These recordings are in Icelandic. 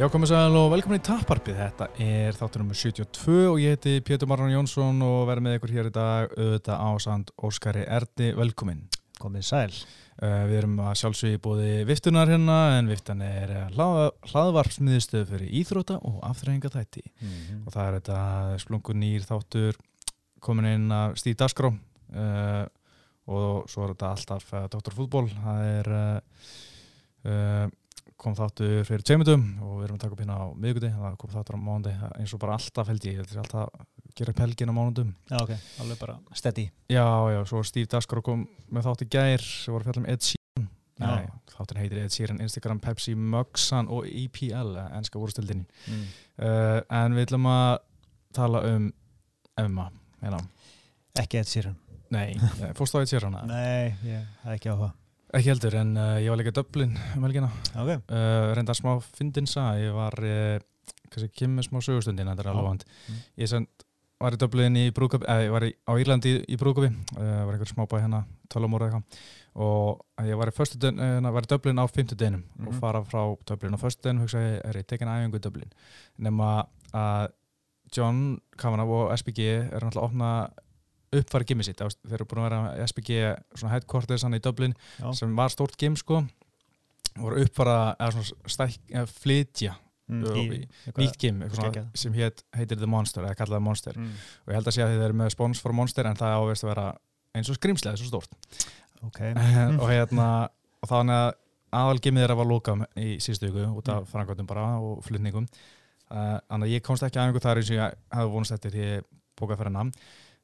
Já, komið sæl og velkomin í Tapparpið. Þetta er þáttur nr. 72 og ég heiti Pétur Marran Jónsson og verður með ykkur hér í dag auðvitað ásand Óskari Erdi. Velkomin. Komið sæl. Uh, við erum að sjálfsögja bóði viftunar hérna en viftan er hlað, hlaðvarpsmiðstöð fyrir íþróta og afþreyinga þætti. Mm -hmm. Og það er þetta splungun nýr þáttur komin inn að Stíð Dasgró uh, og svo er þetta alltaf uh, Dr. Fútból. Það er... Kom þáttur fyrir tseimundum og við erum að taka upp hérna á miðugudi það kom þáttur á mánundi eins og bara alltaf held ég alltaf að gera pelgin á mánundum Já ok, alveg bara steady. Já já, svo Steve Daskar kom með þátt í gær sem var að fjalla um Ed Sheeran. Nei, þáttur heitir Ed Sheeran, Instagram, Pepsi, Muxan og EPL, ennska úrstildin mm. uh, en við ætlum að tala um Emma hérna. Ekki Ed Sheeran. Nei, fórst á Ed Sheeran? Nei, ég hef ekki á það Ekki heldur, en uh, ég var líka döblin um helgina. Okay. Uh, reynda smá fyndinsa, ég var, uh, kannski kemur smá sögustundin, þetta er alveg vant. Mm. Ég send, var í döblin í Brúköpi, eða ég var í, á Írlandi í, í Brúköpi, var einhver smá bæ hérna, 12 ára eitthvað. Og ég var í, var í döblin á 50 deginum mm -hmm. og fara frá döblin á förstu deginum, hugsaði, er ég tekin aðeins í döblin. Nefna að John Kavanagh og SBG er náttúrulega ofna uppfæra gimmið sitt, þeir eru búin að vera SPG headquarters hann í Dublin Já. sem var stórt gimm sko og voru stæk, eða flytja mm, nýtt gimm sem heit, heitir The Monster eða kallaði Monster mm. og ég held að sé að þeir eru með spons for Monster en það ávist að vera eins og skrimslega svo stórt okay. og hérna og þannig að aðal gimmið þeirra var lókað í síðustu ykkur út af mm. frangvöldum bara og flutningum þannig að ég komst ekki að einhver þar eins og ég hefði vonast eftir því bókað fyrir namn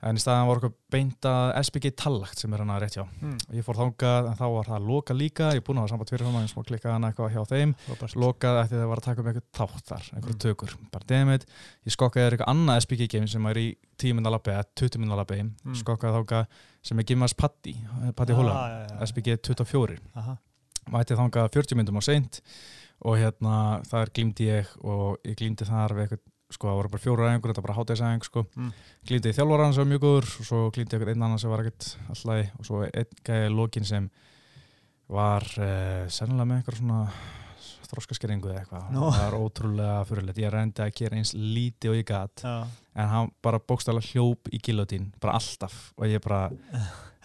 en í staðan var okkur beintað SBG Tallagt sem er hann að rétt hjá. Mm. ég fór þángað en þá var það loka líka. Ég er búin að hafa samband fyrir hann og klikkaði hann eitthvað hjá þeim. Lokað eftir það var að taka um eitthvað tátt þar einhverju mm. tökur, bara demit ég skokkaði eitthvað annað SBG game sem er í 10 minnalabbi eða 20 minnalabbi mm. skokkaði þángað sem er Gimmars Patti Patti ah, ja, ja. SBG 24 mæti þángað 40 minnum á seint og hérna þar glýmdi ég og ég glýmdi þar við eitthvað sko það voru bara fjóra æfingur, þetta var bara hátæðisæfing sko mm. glýndi í þjálfvaran sem var mjög góður og svo glýndi einhvern einn annan sem var ekkert alltaf og svo einn gæði lókin sem var uh, sennilega með einhver svona þróskaskeringu eða eitthvað no. það var ótrúlega fyrirlegt, ég reyndi að gera eins líti og ég gæt ja. en hann bara bókstala hljóp í gilotín bara alltaf og ég bara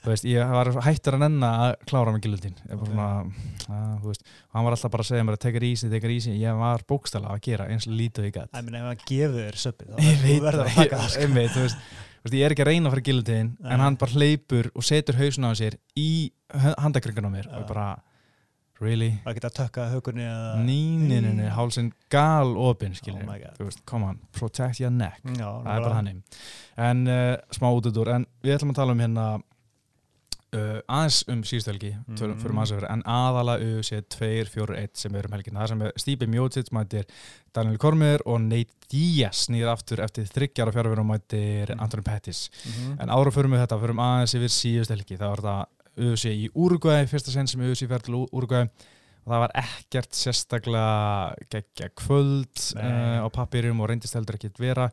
Veist, ég var hættur að nenna að klára með gilundin okay. og hann var alltaf bara að segja mér að teka í sig, teka í sig ég var bókstala að gera eins lítið ég gætt Ef hann gefur þér söpið ég veit það ég er ekki að reyna fyrir gilundin en hann bara hleypur og setur hausun á sér í handakringan á mér og bara really? Var ekki að tökka hökunni nýninni, hálsinn gal opinn oh come on, protect your neck. Það er bara hann en uh, smá út úr en við ætlum að tala um hérna Uh, aðeins um síðustölgi mm. en aðala UC 241 sem er um helgina, það sem er Stípi Mjótsits mætir Daniel Kormir og Nate Díaz nýður aftur eftir þryggjar og fjárverðum mætir mm. Antonin Pettis mm -hmm. en ára fyrir við þetta, fyrir aðeins yfir síðustölgi það var þetta UC í Uruguay fyrsta sen sem UC fær til Uruguay og það var ekkert sérstaklega geggja kvöld uh, á pappirum og reyndist heldur ekkert vera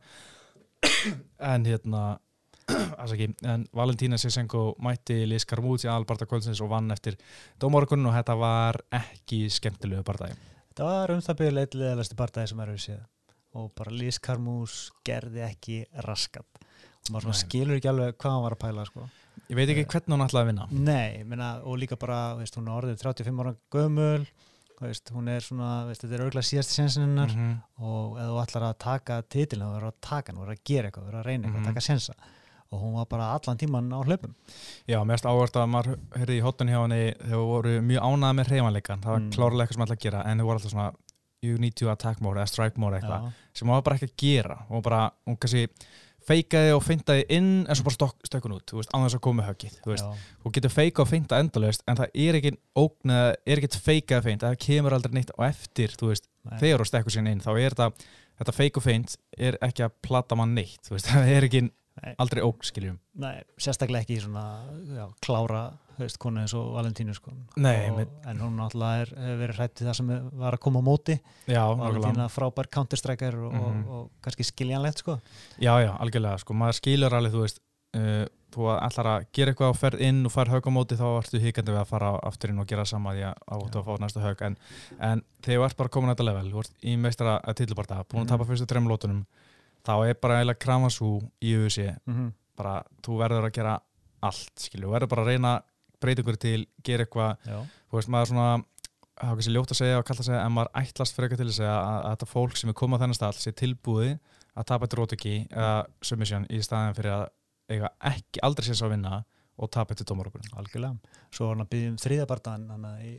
en hérna en Valentína Sisenko mætti Liz Carmouzi albarta kvöldsins og vann eftir dómorgun og þetta var ekki skemmtilegu partæði. Þetta var um það byrjulega eitthvað partæði sem er auðvitað og bara Liz Carmouzi gerði ekki raskat. Og maður skilur ekki alveg hvað hann var að pæla sko. Ég veit ekki hvernig hann ætlaði að vinna. Nei, minna, og líka bara veist, hún er orðið 35 ára gömul. Veist, hún er svona, veist, þetta er örgulega síðast sensinnar. Mm -hmm. og ef þú ætlar að taka titilin, þú verður að taka hann, verður að gera eitthvað, verður að reyna eitthvað, mm -hmm. taka sensa og hún var bara allan tíman á hlaupum. Já, mest áherslu að maður hörði í hotun hjá henni þegar voru mjög ánað með hreymanleikan það var mm. klárlega eitthvað sem alltaf að gera en þau voru alltaf svona you need to attack more eða strike more eitthvað sem var bara ekki að gera. Hún bara, hún kannski feikaði og feintaði inn en svo bara stökkun út veist, á þess að koma höggið hún getur feika og feinta endalust en það er ekki ógna, er ekki feikað feint það kemur aldrei neitt á eftir veist, þegar þú stekkur sér inn þá er þetta, þetta feik og feint er ekki að platta mann neitt veist, það er ekki Nei. aldrei óg, skiljum Nei, sérstaklega ekki í svona já, klára höfst konu eins og Valentínu sko. Nei, og, en hún alltaf hefur verið hrættið það sem var að koma á móti já, Valentína frábær counterstriker og, mm -hmm. og, og kannski skiljanlegt sko. Já, já, algjörlega, sko, maður skilur alveg þú veist, uh, þú ætlar að gera eitthvað og ferð inn og fær hög á móti þá ertu híkandi við að fara aftur inn og gera sama því að áttu að fá næsta hög en, en þegar þú ert bara komin á þetta level þú ert í meistara þá er bara eiginlega kramasú í UFC Mhm. bara þú verður að gera allt skilju, þú verður bara að reyna ykkur til, gera eitthvað. Þú veist maður svona er kannski ljótt að segja og kallt að segja en maður ætlast fyrir eitthvað til að segja að, að þetta fólk sem er komað þennan stall sé tilbúið að tapa eitt rótöki eða submission í staðin fyrir að eiga ekki aldrei sér svo að vinna og tapa eitt tómarokkur algjörlega. Svo var hann að byggja um þriðabartan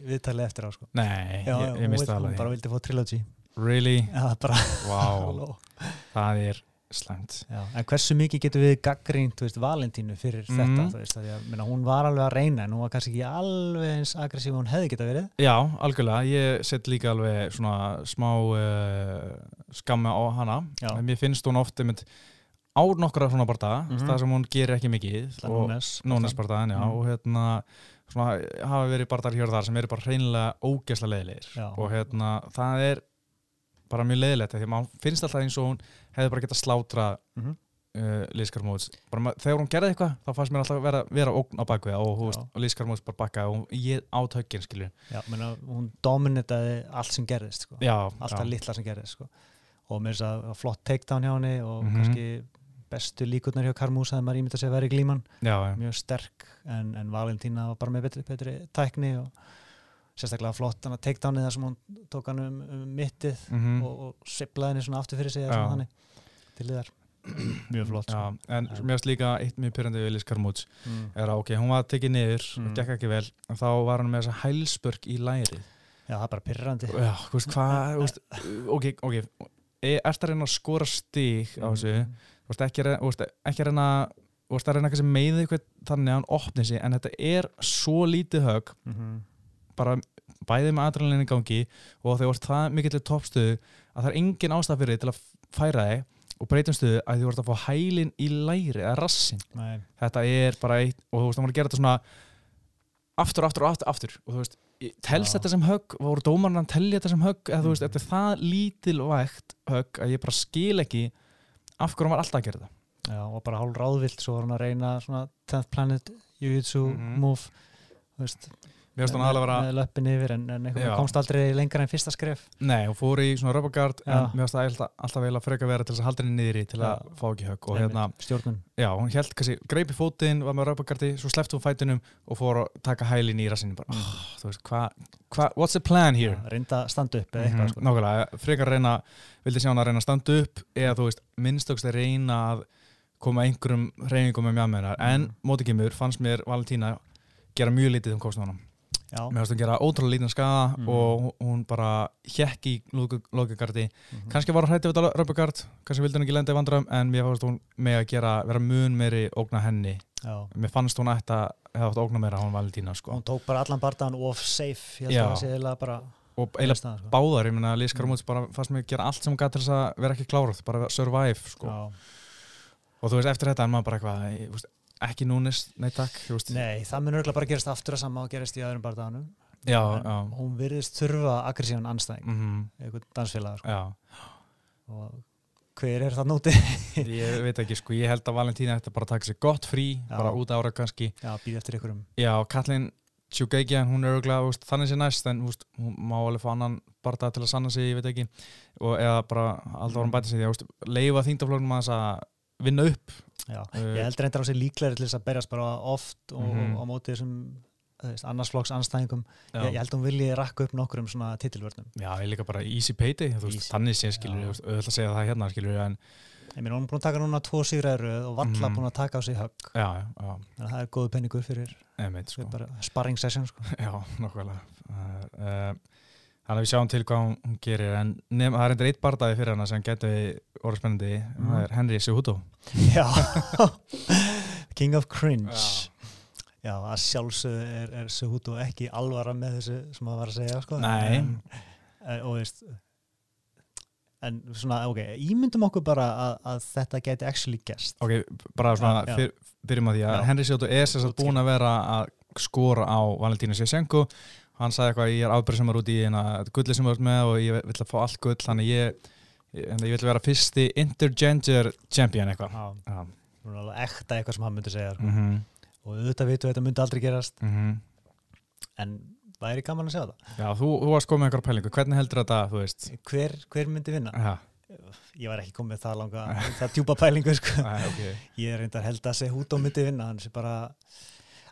viðtalið eftir á sko. Nei, Já, ég, hún ég misti það hún alveg bara vildi fá trilogy Really? Já, bara, Wow, það er slæmt Já, en hversu mikið getur við gaggrínt þú veist, Valentínu fyrir Mhm. þetta þú veist, að ég, minna, hún var alveg að reyna en hún var kannski ekki alveg eins aggressív og hún hefði geta verið Já, algjörlega, ég set líka alveg svona smá uh, skamma á hana Já. en mér finnst hún oft einmitt á nokkra svona barða, Mhm. það sem hún gerir ekki mikið Núnes Nónesbardaðan, já, Mm. og hérna svona, hafa verið bardar hér og þar sem eru bara hreinlega ógesla leiðilegir og hérna, það er bara mjög leiðilegt, af því að maður finnst alltaf eins og hún hefði bara getað slátra Mhm. uh, Lískar Móts, bara ma- þegar hún gerði eitthvað þá fannst mér alltaf vera, vera ógn á bakvið og, og Lískar Móts bara bakkaði og ég át höggin, skilju Já, minna, hún dominitaði allt sem gerðist sko. Já, allt já. það litla sem gerðist sko. og með þess að flott takedown hjá henni og Mhm. kannski bestu líkurnar hjá Karmús að maður ímynda sig að vera í glíman já. mjög sterk en, en Valentína var bara með betri, betri tækni og sérstaklega flott hann að takedownið þar sem hún tók hann um, um mittið Mhm. og, og siplaði henni svona aftur fyrir sig Já. þannig til liðar mjög flott Já, sko. en Já. mér finnst líka eitt mjög pyrrandi við Lískar Móts mm. er að ok, hún var tekið niður Mm. og gekk ekki vel, en þá var hann með þessa hælspörk í lærið já, það er bara pyrrandi Já, þú veist hvað, þú veist, ok, ok, er þetta að reyna að skora stig á Mm. þessu, veist, ekki, að reyna- að reyna, að meðið eitthvað þannig að hann opni sig, en þetta er svo lítið högg, Mhm. Bara bæðið með adrenalinni í gangi og þegar þú ert það mikill í toppstöðu að það er engin ástæð fyrir til að færa þig og breytum stöðu að þú ert að fá hælinn í læri eða rassin, Nei, þetta er bara eitt, og þú veist, það var að gera þetta svona aftur, aftur og aftur, aftur. Og þú veist, telst þetta sem högg voru dómarinn að telja þetta sem högg eða þú veist, Mhm. þetta er það lítilvægt högg að ég bara skil ekki af hverju hann var alltaf að gera þetta. Já, og bara hálf ráðvilt svo var hann að reyna svona 10th Planet Jiu-Jitsu Mhm. move þú veist, mér finnst hann aðalega vera, með löppin yfir en, en komst aldrei lengra en fyrsta skref. Nei, hún fór í svona röpagard en mér finnst það alltaf, alltaf vel að freka vera til þess að halda henni niðri til að fá ekki högg og hérna, stjórnun. Já, hún held kannski greipi fótinn, var með röpagardi, svo sleppti hún fætinum og fór að taka hælinn í rassinu bara, oh, þú veist, hvað hva, what's the plan here? Já, reynda að standa upp eða eitthvað sko. Nákvæmlega, frekar reyna vildi sjá hann að reyna að standa upp eða þú veist, minnstökst að reyna að koma einhverjum reyningum með mjög en Mhm. móti kemur fannst mér Valentína gera mjög lítið um já, mér fannst hún gera ótrúlega lítið skada Mhm. og hún- bara hjekk í lókagardi mhm. kannski var hún hrættið við röpugard kannski vildi hún ekki lenda í vandram en mér fannst hún með að gera, vera mun meiri ógna henni já. mér fannst hún ætti að hefða að ógna meira hún Valentína sko. hún tók bara allan bardaðan of safe ég held að það sé eiginlega bara og eiginlega sko. báðar, ég meina Lís Mm. Karmúts bara fannst mér gera allt sem hún gæti til þess að vera ekki kláruð, bara survive sko. Og þú veist, eftir þetta er maður bara eitthvað ekki núnist, nei takk nei, það mun örgulega bara gerast aftur að sama og gerist í öðrum já, hún virðist þurfa aggressívan anstæðing mm einhvern dansfélag sko. já. Og hver er það nóti ég veit ekki, sko, ég held að Valentína ætti bara að taka sér gott frí, Já. bara út ára kannski. Já, býð eftir ykkurum já, Katlin Tjúgeikja, hún er örgulega þannig sé næst, en veist, hún má alveg fá annan bara til að sanna sig, ég veit ekki. Og eða bara alltaf hann bæta sig því að leifa þýndaflögnum að þess að vinna upp já. Uh, ég heldur reyndar á sig líklegri til þess að berjast bara oft og, Mhm. og á móti þessum annarsflokks anstæðingum já. ég, held að hún vilji rakka upp nokkur um svona titilvörnum Já, ég líka bara easy payday, þannig sé skilur, Já. auðvitað að segja það hérna skilur, en ég meina hún er búin að taka núna tvo sigræður og valla Mhm. búin að taka á sig högg já, já, þannig að það er góðu penningur fyrir sko, sparring session sko. já, nokkvæmlega. Uh, þannig að við sjáum til hvað hún, gerir, en nefn, það er endur eitt bardaði fyrir hana sem getur orðið spennandi, Mhm. það er Henry Cejudo. já King of Cringe já, að sjálfsögðu er, er Cejudo ekki alvara með þessu sem maður var að segja sko. Nei. en, en, og veist en svona, ok, ímyndum okkur bara að, að þetta geti actually gest Ok, bara svona, Já, já. fyr, byrjum að því að Já. Henry Cejudo er sagt búin að vera að skora á Valentínu Sjesenko, hann sagði eitthvað, ég er er út í eina gulli sem er út með og ég vill að fá allt gull, þannig ég, ég, ég vill vera fyrsti intergender champion eitthvað. er alveg ekta eitthvað sem hann myndi segja mm og auðvitað við að þetta myndi aldrei gerast -hmm. en það er í gaman að segja það Já, þú, þú varst komið með einhverja pælingu, hvernig heldur þetta, hver, hver myndi vinna? Já, ég var ekki komið það langa það djúpa pælingu sko. Æ, ok. ég er reyndar held að segja hút og myndi vinna hann sé bara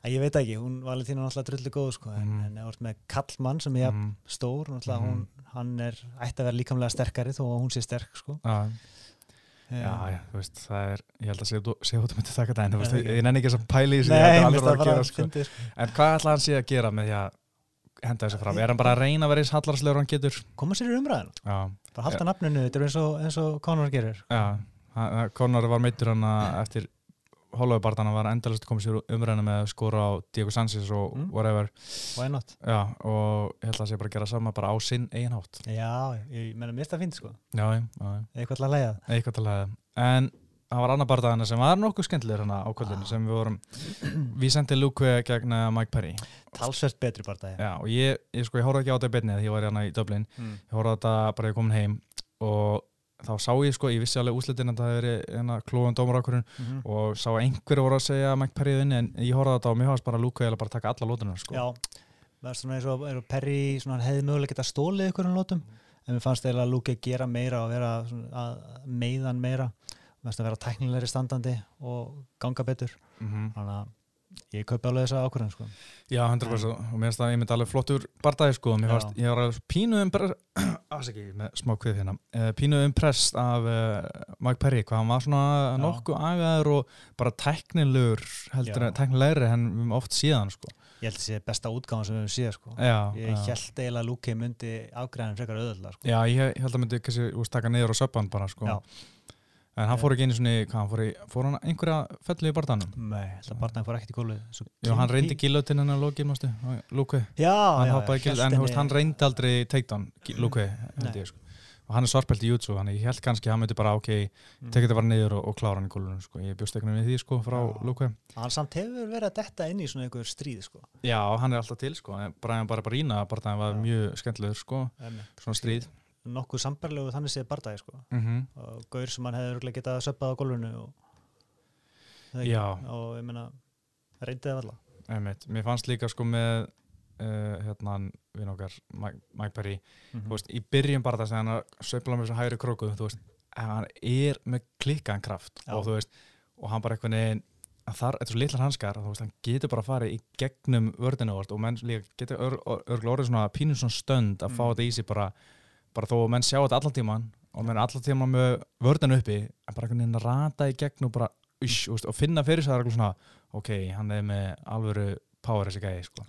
að ég veit ekki, hún Valentína er náttúrulega drullu góð sko, en, Mhm. en þú ert með kallmann sem er mm. Stór, náttúrulega Mhm. hún, hann er ætti að vera líkamlega sterkari þó að hún sé sterk sko. Já, Eh, já, já, þú veist, það er, ég held að sé sé út að myndi taka þetta en, þú veist, ég, nenni ekki að í held mér að finnst alveg það að gera, sko. sko. En hvað ætla hann sé að gera með því að henda þessu fram? Er hann bara að reyna að vera eins hallarslegur hann getur? koma sér í umræðinu, Já, bara halda nafninu þetta er eins og, Conor gerir já, Conor var meittur hann eftir Holloway-bartana var endalist komið sér umræðina með að skora á Diego Sanchez og Mm. whatever. Why not? Já, og ég held að sé bara að gera sama bara á sinn eigin hátt. Já, ég menna mér það fínt sko. Já, já, eitthvað til að leiða eitthvað til að En það var annar barndagana sem var nokkuð skemmtilegur hana á kvöldinu Ah. sem við vorum Vicente Luque gegn eh, Mike Perry. Talsvert betri bara Já, og ég, ég sko, ég horfði ekki á þetta í beinni því ég var hérna í Dublin. Mm. ég horfði á þetta bara ég komin heim og þá sá ég sko, ég vissi alveg úslitin að það hefði verið hérna klóðan dómarákurinn mm og sá að einhverju voru að segja að Mike Perry vinni en ég horfði á þetta og mér fannst bara Luque eða bara taka alla lótunar sko. Já, það er svona eins og er Perry hefði mögulega geta stólið ykkur um lótum en við fannst eiginlega að Luke gera meira og vera svona, að meiðan meira. Að vera tæknilegri standandi og ganga betur. Mm þannig að ég kaupi alveg þessa ákvörðin sko. Já, 100% og mér finnst það myndi alveg flottur bardagi sko, mér Já. fannst, ég var alveg pínu impress afsaki, með smá kvið hérna uh, pínu impress af uh, Mike Perry, hvað hann var svona Já. nokkuð agaður og bara tæknilegur heldur en en við höfum oft síðan sko. ég held að sé besta útgáðan sem við höfum séð sko. Já, ég já. held eiginlega að Luke myndi afgræðin frekar auðvitað sko. Já, ég held að myndi kannski úst, taka niður á söpban bara sko. Já. En hann fór ekki einu hvað hann fór í, fór hann einhverja fellu í barndanum? Nei, held að barnaði fór ekkert í Svo Já, hann reyndi gilotinn hennar lókið, mástu, Lúkvi. Já, Hann já, hélt gilotinn, en henni- hann reyndi aldrei takedown, Lúkvi, held Nei. ég, sko. Og hann er svarpelt í jutsu, þannig ég held kannski að hann myndi bara, ok, Mm. tekið þetta bara niður og, og klára hann í gólunum, sko. Ég bjóst ekki við því, sko, frá Já. Lúkvi. hann samt hefur verið að detta inn í svona einhver stríð sko. Já, hann er alltaf til, sko. Bara bara bara svona nokkuð sambarlegu þannig séð barndagi sko. Mm og gaur sem hann hefði örugglega getað söppað á gólfinu og, ekki? Og ég meina reyndi það alla Einmitt. Mér fannst líka, sko, með, uh, hérna, við nokkar, Mike, Perry, Mhm. þú veist, í byrjun bara þess að hann sveifla með þessu hægri króku, þú veist, hann er með klikkaðan kraft Já. og þú veist, og hann bara einhvern veginn að þar, er svo litlar hanskar, þú veist, hann getur bara að fara í gegnum vördinu og menn líka getur ör, ör, örgulega orðið svona pínum svona stönd að fá Mm. þetta í sig bara, bara þó að menn sjá þetta allan tíman og menn allan tíman með vördinu uppi, en bara einhvern veginn að rata í gegnum og bara, uss, veist, og finna fyrir sig það eitthvað svona, ok, hann er með alvöru power þessi gæði, sko.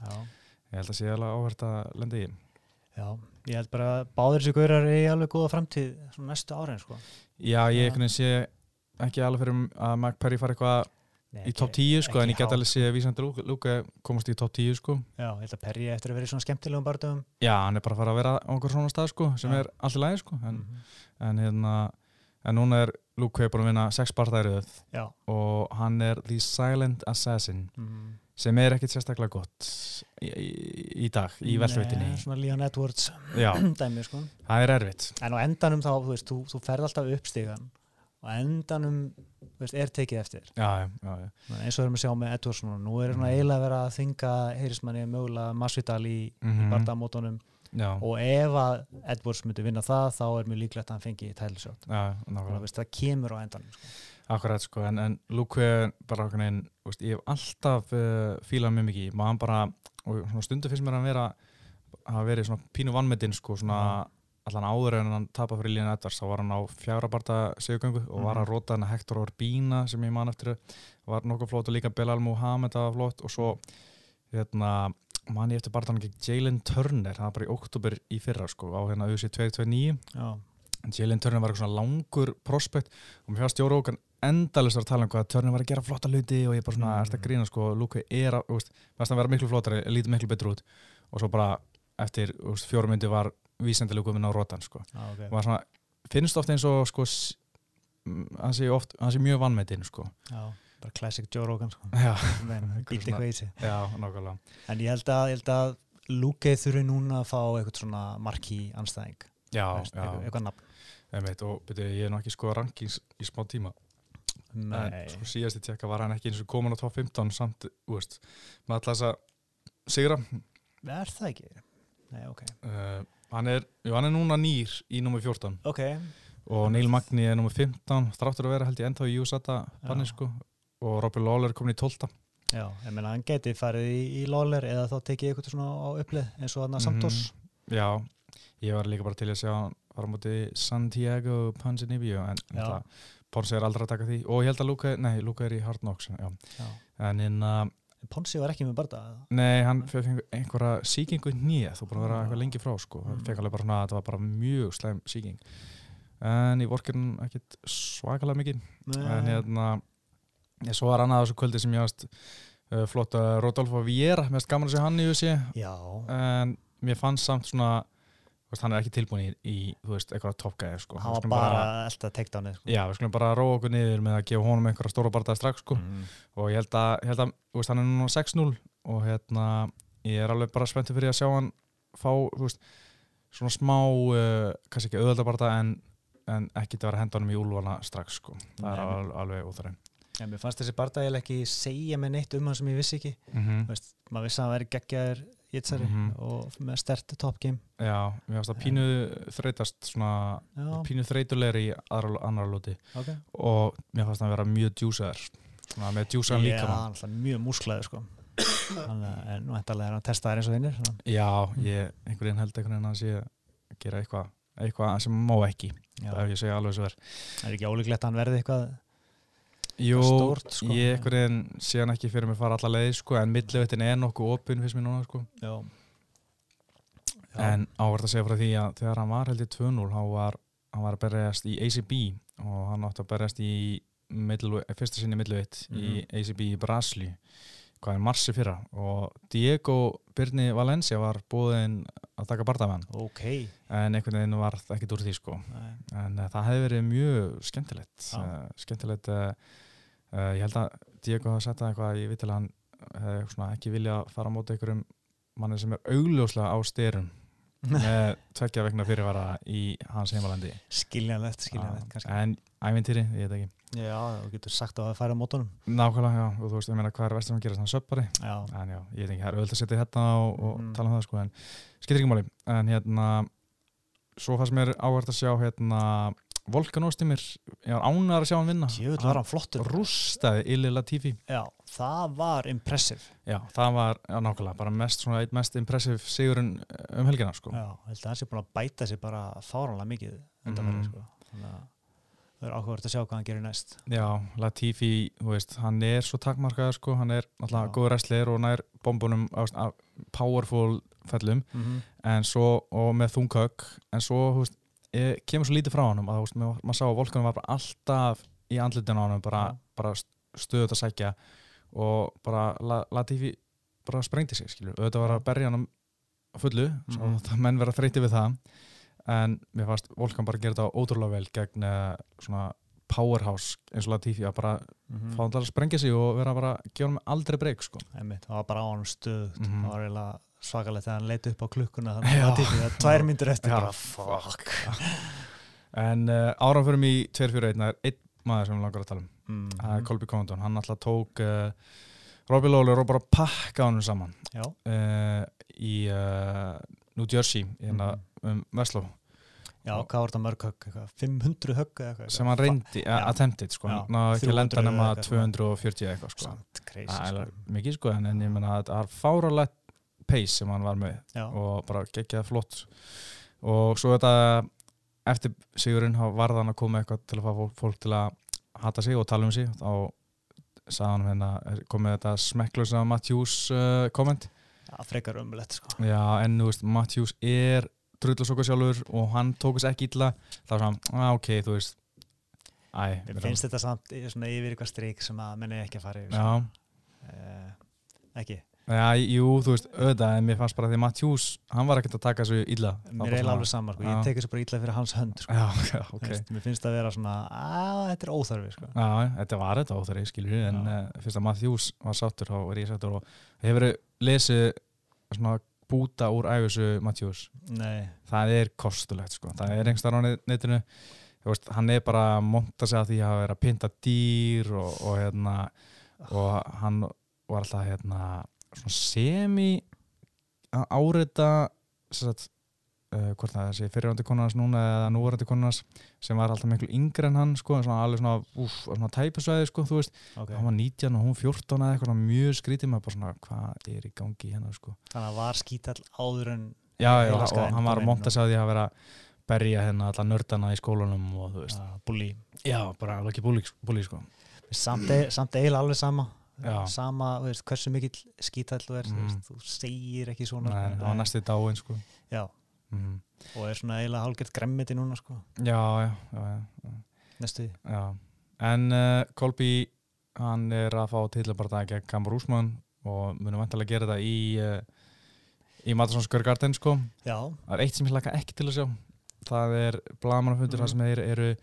Ég held að sé alveg áhvert að lenda í. já, ég held bara að báðir þessi gaurar er í alveg góða framtíð svona næstu árin sko. Já, ég veginn sé ekki alveg fyrir að Mac Perry fari eitthvað Nei, í topp 10 sko, en ég get alveg sé að vísandi Lúka komast í topp 10 sko. já, ég held að Perri eftir að vera í svona skemmtilegum barndöfum Já, hann er bara að fara að vera á okkur svona stað sko, sem Já. er allt í lagi sko, en, Mhm. en hérna en núna er Lúka búin að vinna 6 partærið já og hann er The Silent Assassin mm. sem er ekkit sérstaklega gott í, í, í dag, í velveitinni Nei, svona Leon Edwards dæmi sko. það er erfitt en á endanum þá, þú veist, þú, þú ferð alltaf upp stigan og endanum veist, er tekið eftir Já, já, eins og við erum að sjá með Edwards núna. nú er svona Mhm. eiginlega verið að þinga heyrismanni mögulega Masvidal í, mm Mhm. í bardamótonum já, og ef að Edwards myndi vinna það þá er mjög líklegt að hann fengi og veist, það kemur á endanum sko. Akkurat sko, en, en Luke er bara okkur einn, ég hef alltaf uh, fílað mjög mikið, maður bara og svona stundu finnst mér að vera hafa verið svona pínu vannmetinn sko, svona allan áður en hann tapar fyrir lína Edvards, þá var hann á fjara barta segugöngu og var að Mhm. róta hann að Hector Orbina sem ég man eftir var nokkuð flott og líka Belal Muhammed það var flott og svo hérna, man ég eftir bartan gegn Jalen Turner, það var bara í oktober í fyrra sko, á hérna UC 229 já, Jalen Turner var eitthvað svona langur prospekt og mér fannst Jóra Ókan endalist að tala um hvað Turner var að gera flotta hluti og ég bara svona, Mm. mm. að grína sko, Luka er að, þú veist, hann vera miklu flottari, lítið miklu betur út og svo bara eftir veist, fjórum myndi var vísendilega komin á rótan sko. já, ok. Og svona, finnst oft eins og sko, hann sé oft, hann sé mjög vannmetinn sko. já, bara classic Joe Rogan sko. Býtti eitthvað í sig já, nákvæmlega. En ég held að, ég held að Luke þurfi núna að fá eitthvað svona marki anstæðing Já, veist, já, eitthvað, eitthvað nafn. Einmitt, og byrju, ég er nú ekki sko rankings í smá tíma. En Nei, sko, síðast í tjekka var hann ekki eins og komin á top 15 samt, þú veist, með alltaf þess að sigra. Er það ekki? Nei, ok. Uh, hann, er, jú, hann er núna nýr í nummer 14 Ok, og Neil Magni er nummer 15 þráttur að vera held ég ennþá í USATA banni Já. sko. Og Robby Lawler er komin í 12 já, ég meina hann geti farið í, í Lawler eða þá tekið eitthvað svona á upplið eins og hann að Santos Já, ég var líka bara til að sjá hann var á móti Santiago Panzanibio en Ponsi er aldrei að taka því. Og ég held að Luka, nei, Luka er í Hard Knocks já. Já. En Ponsi var ekki með barða Nei, hann fekk einhverja síkingu þú búin að vera eitthvað lengi frá sko. Mm. fekk alveg bara svona að þetta var bara mjög slæm síking en ég vorkir hann ekkit svakalega mikið. En hérna ég svo var annað þessu kvöldi sem ég varst uh, flott að Rodolfo Viera mest gaman að sé hann í Já, en mér fannst samt svona veist, hann er ekki tilbúin í, í þú veist, eitthvað toppgæði sko. hann var bara elda takedownið sko. Já, við skulum bara róa okkur niður með að gefa honum einhverja stóra bardaði strax sko. mm. og ég held að, ég held að veist, hann er núna 6-0 og hérna ég er alveg bara spenntið fyrir að sjá hann fá, þú veist, svona smá uh, kannski ekki auðveldabarda en, en ekki til að vera að henda honum í úlvana strax sko. það er alveg, alveg óþæri En mér fannst þessi barða ekki segja mig neitt um hann sem ég vissi ekki mm -hmm. Veist, maður vissi að hann væri geggjaður jitsari Mhm. og með stert top game. Já, mér finnst það pínu þreytast svona, Já, pínu þreytulegri í aðra, annar lóti. Ok. Og mér fannst það að vera mjög djúsaður. Svona með djúsaðan líka Já, alltaf mjög músklaður sko. Þannig að- En nú ættalega er hann testaður eins og vinnir. Já, ég einhvern veginn held einhvern veginn að hann sé að gera eitthvað eitthvað sem má ekki, Já, ef ég segja alveg svo er. Það er ekki ólíklegt að hann verði eitthvað Jú, stórt, sko. ég veginn sé hann ekki fyrir mig fara alla leið sko, en millivittin er nokkuð opinn fyrst mér núna sko. Já, en ávart að segja frá því að þegar hann var held ég 2-0 hann var, hann var að berjast í ACB og hann átti að berjast í middle, fyrsta sinni millivit í ACB í Brasli hvað er marsi fyrra. Og Diego Birni Valencia var búinn að taka bardamann ok. En einhvern veginn var það ekkert úr því sko. En uh, það hefði verið mjög skemmtilegt Já. uh, skemmtilegt uh, uh, ég held að Diego hafa sett það eitthvað ég veit að hann hefði svona ekki vilja fara á móti einhverjum manni sem er augljóslega á styrum með tveggja vegna fyrirvara í hans heimalandi. Skiljanlegt, skiljanlegt kannski. en ævintýri, ég veit ekki. Já, þú getur sagt að það færa mótunum. Nákvæmlega, já, og þú veist, ég meina hvað er vestur sem gerast hann söppari, Já, en já, ég veit ekki það er auðvitað að setja þetta og, og Mm. tala um það sko, en skiptir ekki máli, en hérna svo fannst mér áhvert að sjá hérna Volkan Óstimir, ég var ánægðar að sjá hann vinna Jöfull var hann flottur rústaði Illi Latifi Já, það var impressive já, það var já, nákvæmlega, bara mest, svona, eitt mest impressiv sigurinn um helgina sko. Já, held að hann sé búin að bæta sig bara fáránlega mikið undanfæri, Mhm. sko. Þannig að það er áhugavert að sjá hvað hann gerir næst já, Latifi, þú veist, hann er svo takmarkaður, sko, hann er Já. góður wrestler og nær bombunum á, á powerful fellum mm -hmm. en svo, og með þungkökk en svo, þú veist, ég, kemur svo lítið frá honum að, maður, sá að Volkanum var bara alltaf í andlutinu á honum, bara, bara stöðut að sækja og bara La, Latifi bara sprengdi sig, skilju, auðvitað var að berja hann fullu, svo Mhm. það menn vera þreyti við það en mér fannst Volkan bara gera þetta ótrúlega vel gegn uh, svona powerhouse eins og Latifi að bara Mhm. fá hann að sprengja sig og vera bara, gefa hann aldrei breyk, sko það var bara á hann stöð Mhm. það var eiginlega svakalegt þegar hann leiti upp á klukkuna þannig að það er tvær myndir eftir Já, bara fuck En uh, mig í 2-4-1 er einn maður sem við langar að tala um mm. það er Colby Condon, hann alltaf tók uh, Robbie Lawler og bara pakka honum saman uh, í uh, New Jersey hérna Mhm. um Veslo já, hvað var þetta mörg högg eitthvað? 500 högg eða eitthvað sem hann reyndi, attempted sko, ná ekki að 300 lenda nema eitthvað svona. 240 eitthvað sko. Samt crazy það er sko. mikið sko en, en ég menna að það er fáralegt pace sem hann var með Já, og bara geggjað flott. Og svo þetta eftir sigurinn þá varð hann að koma eitthvað til að fá fólk, fólk til að hata sig og tala um sig. Þá sagði hann hérna komið þetta smekklösa Matthews uh, komment já frekar umlegt sko. já en þú veist Matthews er drullusokka sjálfur og hann tók þess ekki illa. Þá var hann, ah, ok, þú veist æ, Mér finnst þetta samt svona yfir eitthvað strik sem að menni ekki að fara yfir já, uh, Ekki, já, jú, þú veist auðvitað, en mér fannst bara því Matthews hann var ekkert að taka þessu var mér er alveg saman sko. Ég tek þessu bara illa fyrir hans hönd sko. já, já, ok. Veist, Mér finnst það að vera svona að þetta er óþarfi sko. Já, þetta var þetta óþæri, skilur en uh, fyrst að Matthews var sáttur þá er ég sáttur og hefur lesið svona búta úr æfisu Matthews, Nei, það er kostulegt sko, það er einhverstað á net- netinu. Veist, hann er bara að monta sig að því að vera að pynta dýr og, og hérna og hann var alltaf hérna semi að áreita sagt uh, hvort það þessi fyrirvændi konunars núna eða núverandi konunars sem var alltaf miklu yngri en hann sko, svona alveg svona, úf, svona tæpasvæði sko, þú veist, okay. hann var 19 og hún 14 eða eitthvað mjög skrítið með bara svona hvað er í gangi hérna sko. Þannig að var skítall áður en já, já, og hann var kom að inn monta sig að því að vera berja hérna alla nördana í skólanum og þú veist, uh, bulli já, bara alveg ekki búli, búli sko. Samt, e samt eiginlega alveg sama Já. sama, veist, hversu mikill skítall þú er, Mm. þú segir ekki svona Nei, sko. það var næstu dáin sko mm. og er svona eiginlega hálfgert gremmiti núna sko, já, já, já, næstu því en uh, Kolby hann er að fá tillabarða gegn Kamur Úsmann og munum vantilega gera þetta í uh, í Matasson Square Garden sko já, það er eitt sem ég laka ekki til að sjá það er blagamannafundur Mhm. þar sem þeir eru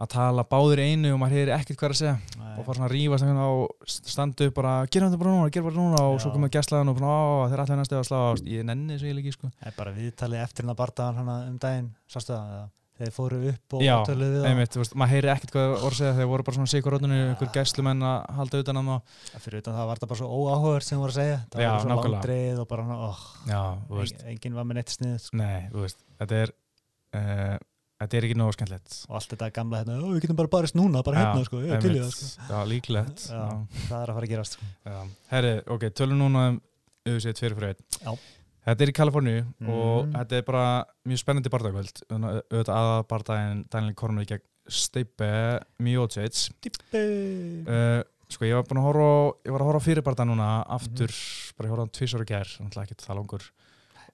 að tala báður einu og maður heyri ekkert hvað að segja. Nei. og fara svona að hérna og standu upp bara gera þetta bara núna, gera bara núna. Og Já. svo komið gæstlaðan og bara, þeir er allir næstu að slá ég nenni þessu eiginlega ekki sko. Það er bara viðtalið eftir hann að bardaðan hana um daginn, sástu það, eða? þeir fóru upp og Já, töluðu við einmitt, veist, maður heyri ekkert hvað að segja þeir voru bara svona sigur rótunni, ykkur gæstlumenn að halda utan hann og það fyrir utan það var það bara svo óáhugverð sem voru að segja. Það Já, var svo langdreið og bara, oh, já, enginn var með neitt snið sko. nei, þetta er uh, þetta er ekki nógu skemmtilegt og allt þetta gamla hérna, "Ó, við getum bara barist núna, bara hérna, sko, ég er til í það sko. já, líklegt Já. það er að fara að gerast sko. Já. Herri, ok, tölum núna um UFC 2 fyrir 1 Já. Þetta er í Kaliforníu og Mhm. þetta er bara mjög spennandi bardagvöld auðvitað aða bardaginn Daniel Cormier gegn Stipe Miocic Tippi uh, Sko, ég var búin að horfa ég var að horfa fyrir bardag núna aftur, Mhm. bara ég horfa á tvísar og gær náttúrulega ekki það langur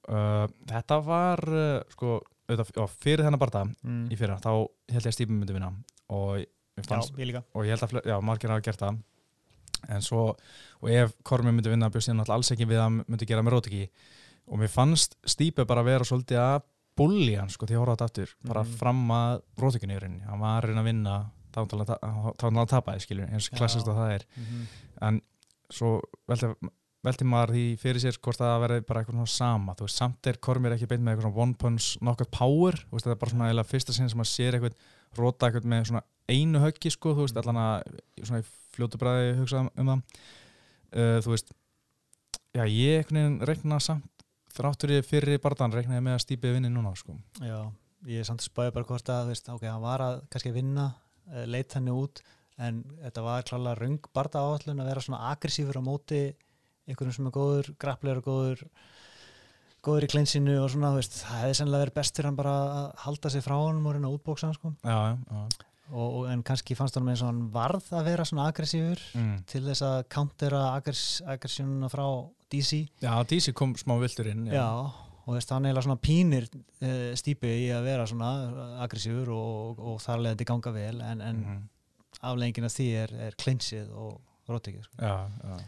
uh, Þetta var, uh, sko auðvitað, já, fyrir þennan bardag mm. í fyrra, þá held ég að Stipe myndi vinna. Og ég Já, fannst, ég og ég held að já, margir hafa gert það. En svo, og ef Kormi myndi vinna bjóst ég náttúrulega alls ekki við að myndi gera með rótiki og mér fannst Stípe bara vera svolítið að bulli hann sko því að horfa á þetta aftur. Bara Mhm. fram að rótikinu í rauninni. Hann var að reyna að vinna þá var hann að tapa skilur, eins Já. klassist og það er. Mm en svo velti, velti maður því fyrir sér hvort það verði bara eitthvað svona sama. Þú veist, samt er Kormir ekki beint með eitthvað svona one punch knockout power, þú veist, þetta er bara svona eiginlega fyrsta sinn sem maður sér eitthvað róta eitthvað með svona einu höggi sko, þú veist, allan að svona í fljótu bræði hugsa um það. Uh, þú veist já, ég veginn reikna samt þráttur ég fyrir barðan reiknaði með að stípið vinni núna sko. Já, ég samt spája bara hvort að, veist, ok, hann var að kannski vinna, uh, leit henni út en þetta var klálega röng barða áallun að vera svona aggressífur á móti einhverjum sem er góður, grapplegur góður góður í klinsinu og svona, veist, það hefði sennilega verið best fyrir hann bara að halda sig frá hann og reyna að útbóksa hann, sko já, já, já. og, og, en kannski fannst hann með svona hann varð að vera svona aggressífur Mm. til þess að countera aggress, aggressjónuna frá DC já, DC kom smá viltur inn Já, og þú veist, hann eiginlega svona pínir uh, stípi í að vera svona aggressífur og, og þar leðandi ganga vel en, en Mhm. afleggingin af því er, er klinsið og rótikið sko. já, já að,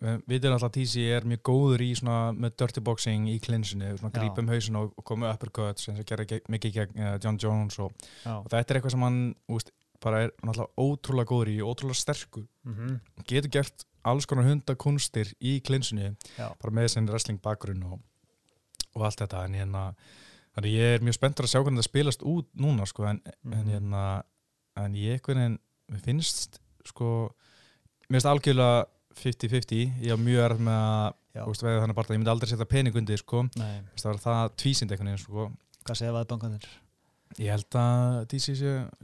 Við vitum alltaf að TC er mjög góður í svona með dirty boxing í klinsinu svona Já. grípa um hausin og, og koma uppercuts eins og gera ge- mikið gegn uh, John Jones og, og þetta er eitthvað sem hann úst, bara er náttúrulega ótrúlega góður í ótrúlega sterkur, mm getur gert alls konar hundakunstir í klinsinu já, bara með þessin wrestling bakgrunn og, og allt þetta. En hérna þannig ég er mjög spenntur að sjá hvernig það spilast út núna sko en, en Mhm. hérna en ég finnst sko mér finnst algjörlega 50-50 ég har mjög erð með að veið þannig bara að ég myndi aldrei setja pening undir sko. Það var það tvísind einhvern veginn sko. Hvað segja vaðbankanir? ég held að DC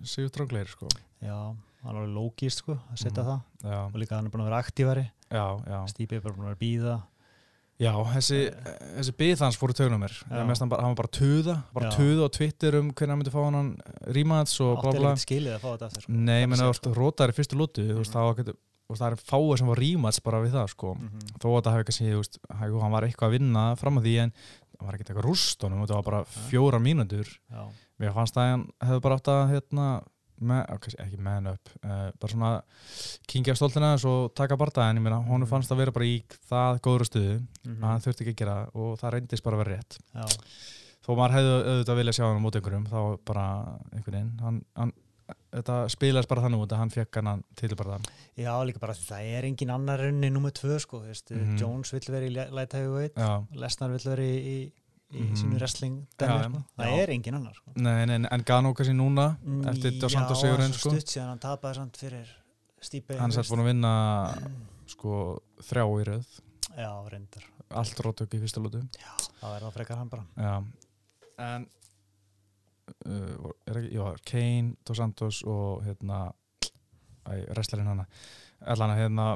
séu tránglegir sko. Já, hann var sko að setja Mhm. það. Já, og líka hann er búin að vera aktívari. Stípi er bara búin að vera býða Já, þessi, þessi byð hans fóru tögnum mér. Hann, var bara töða bara töða á Twitter um hvernig hann myndi fá hann rímaðs og þetta aftur sko. Nei, menn að þú rótaðir í fyrstu lótu veist, Mhm. þá getur- veist, það er fáið sem var rímaðs bara við það sko Mhm. þó að það hefði kannski, þú veist, hann var eitthvað að vinna fram að því en það var ekkert eitthvað rúst honum, þetta var bara fjóra Já, Mér fannst að hann hefði bara átt að hérna, kannski ekki man up uh, bara svona kingja stoltina og taka barða en ég meina, honum Mhm. fannst að vera bara í það góður stuðu mhm. að hann þurfti ekki að gera og það reyndist bara að vera rétt já, þó maður hefði auðvitað vilja sjá hann á móti einhverjum þá bara einhvern veginn hann, hann, þetta spilaðist bara þannig út að hann fekk hann til bara það já, líka bara það er engin annar runni nummer tvö sko, veist, Mhm. Jones vill vera í light heavyweight já, Lesnar vill vera í, í í Mhm. sínu wrestling Já, dæmi, sko. já. það er engin annar sko. Nei, nei, en Gano kannski núna eftir Dos Santos Já, sigurinn svo sko. stutt síðan hann tapaði samt fyrir Stípe hann sætt búin að vinna sko þrjá í röð Já, reyndar, allt rótök í fyrsta lótu það er það frekar hann bara Já, en uh, já, Kane, Dos Santos og hérna æ, wrestlerinn hana. Allan að hérna,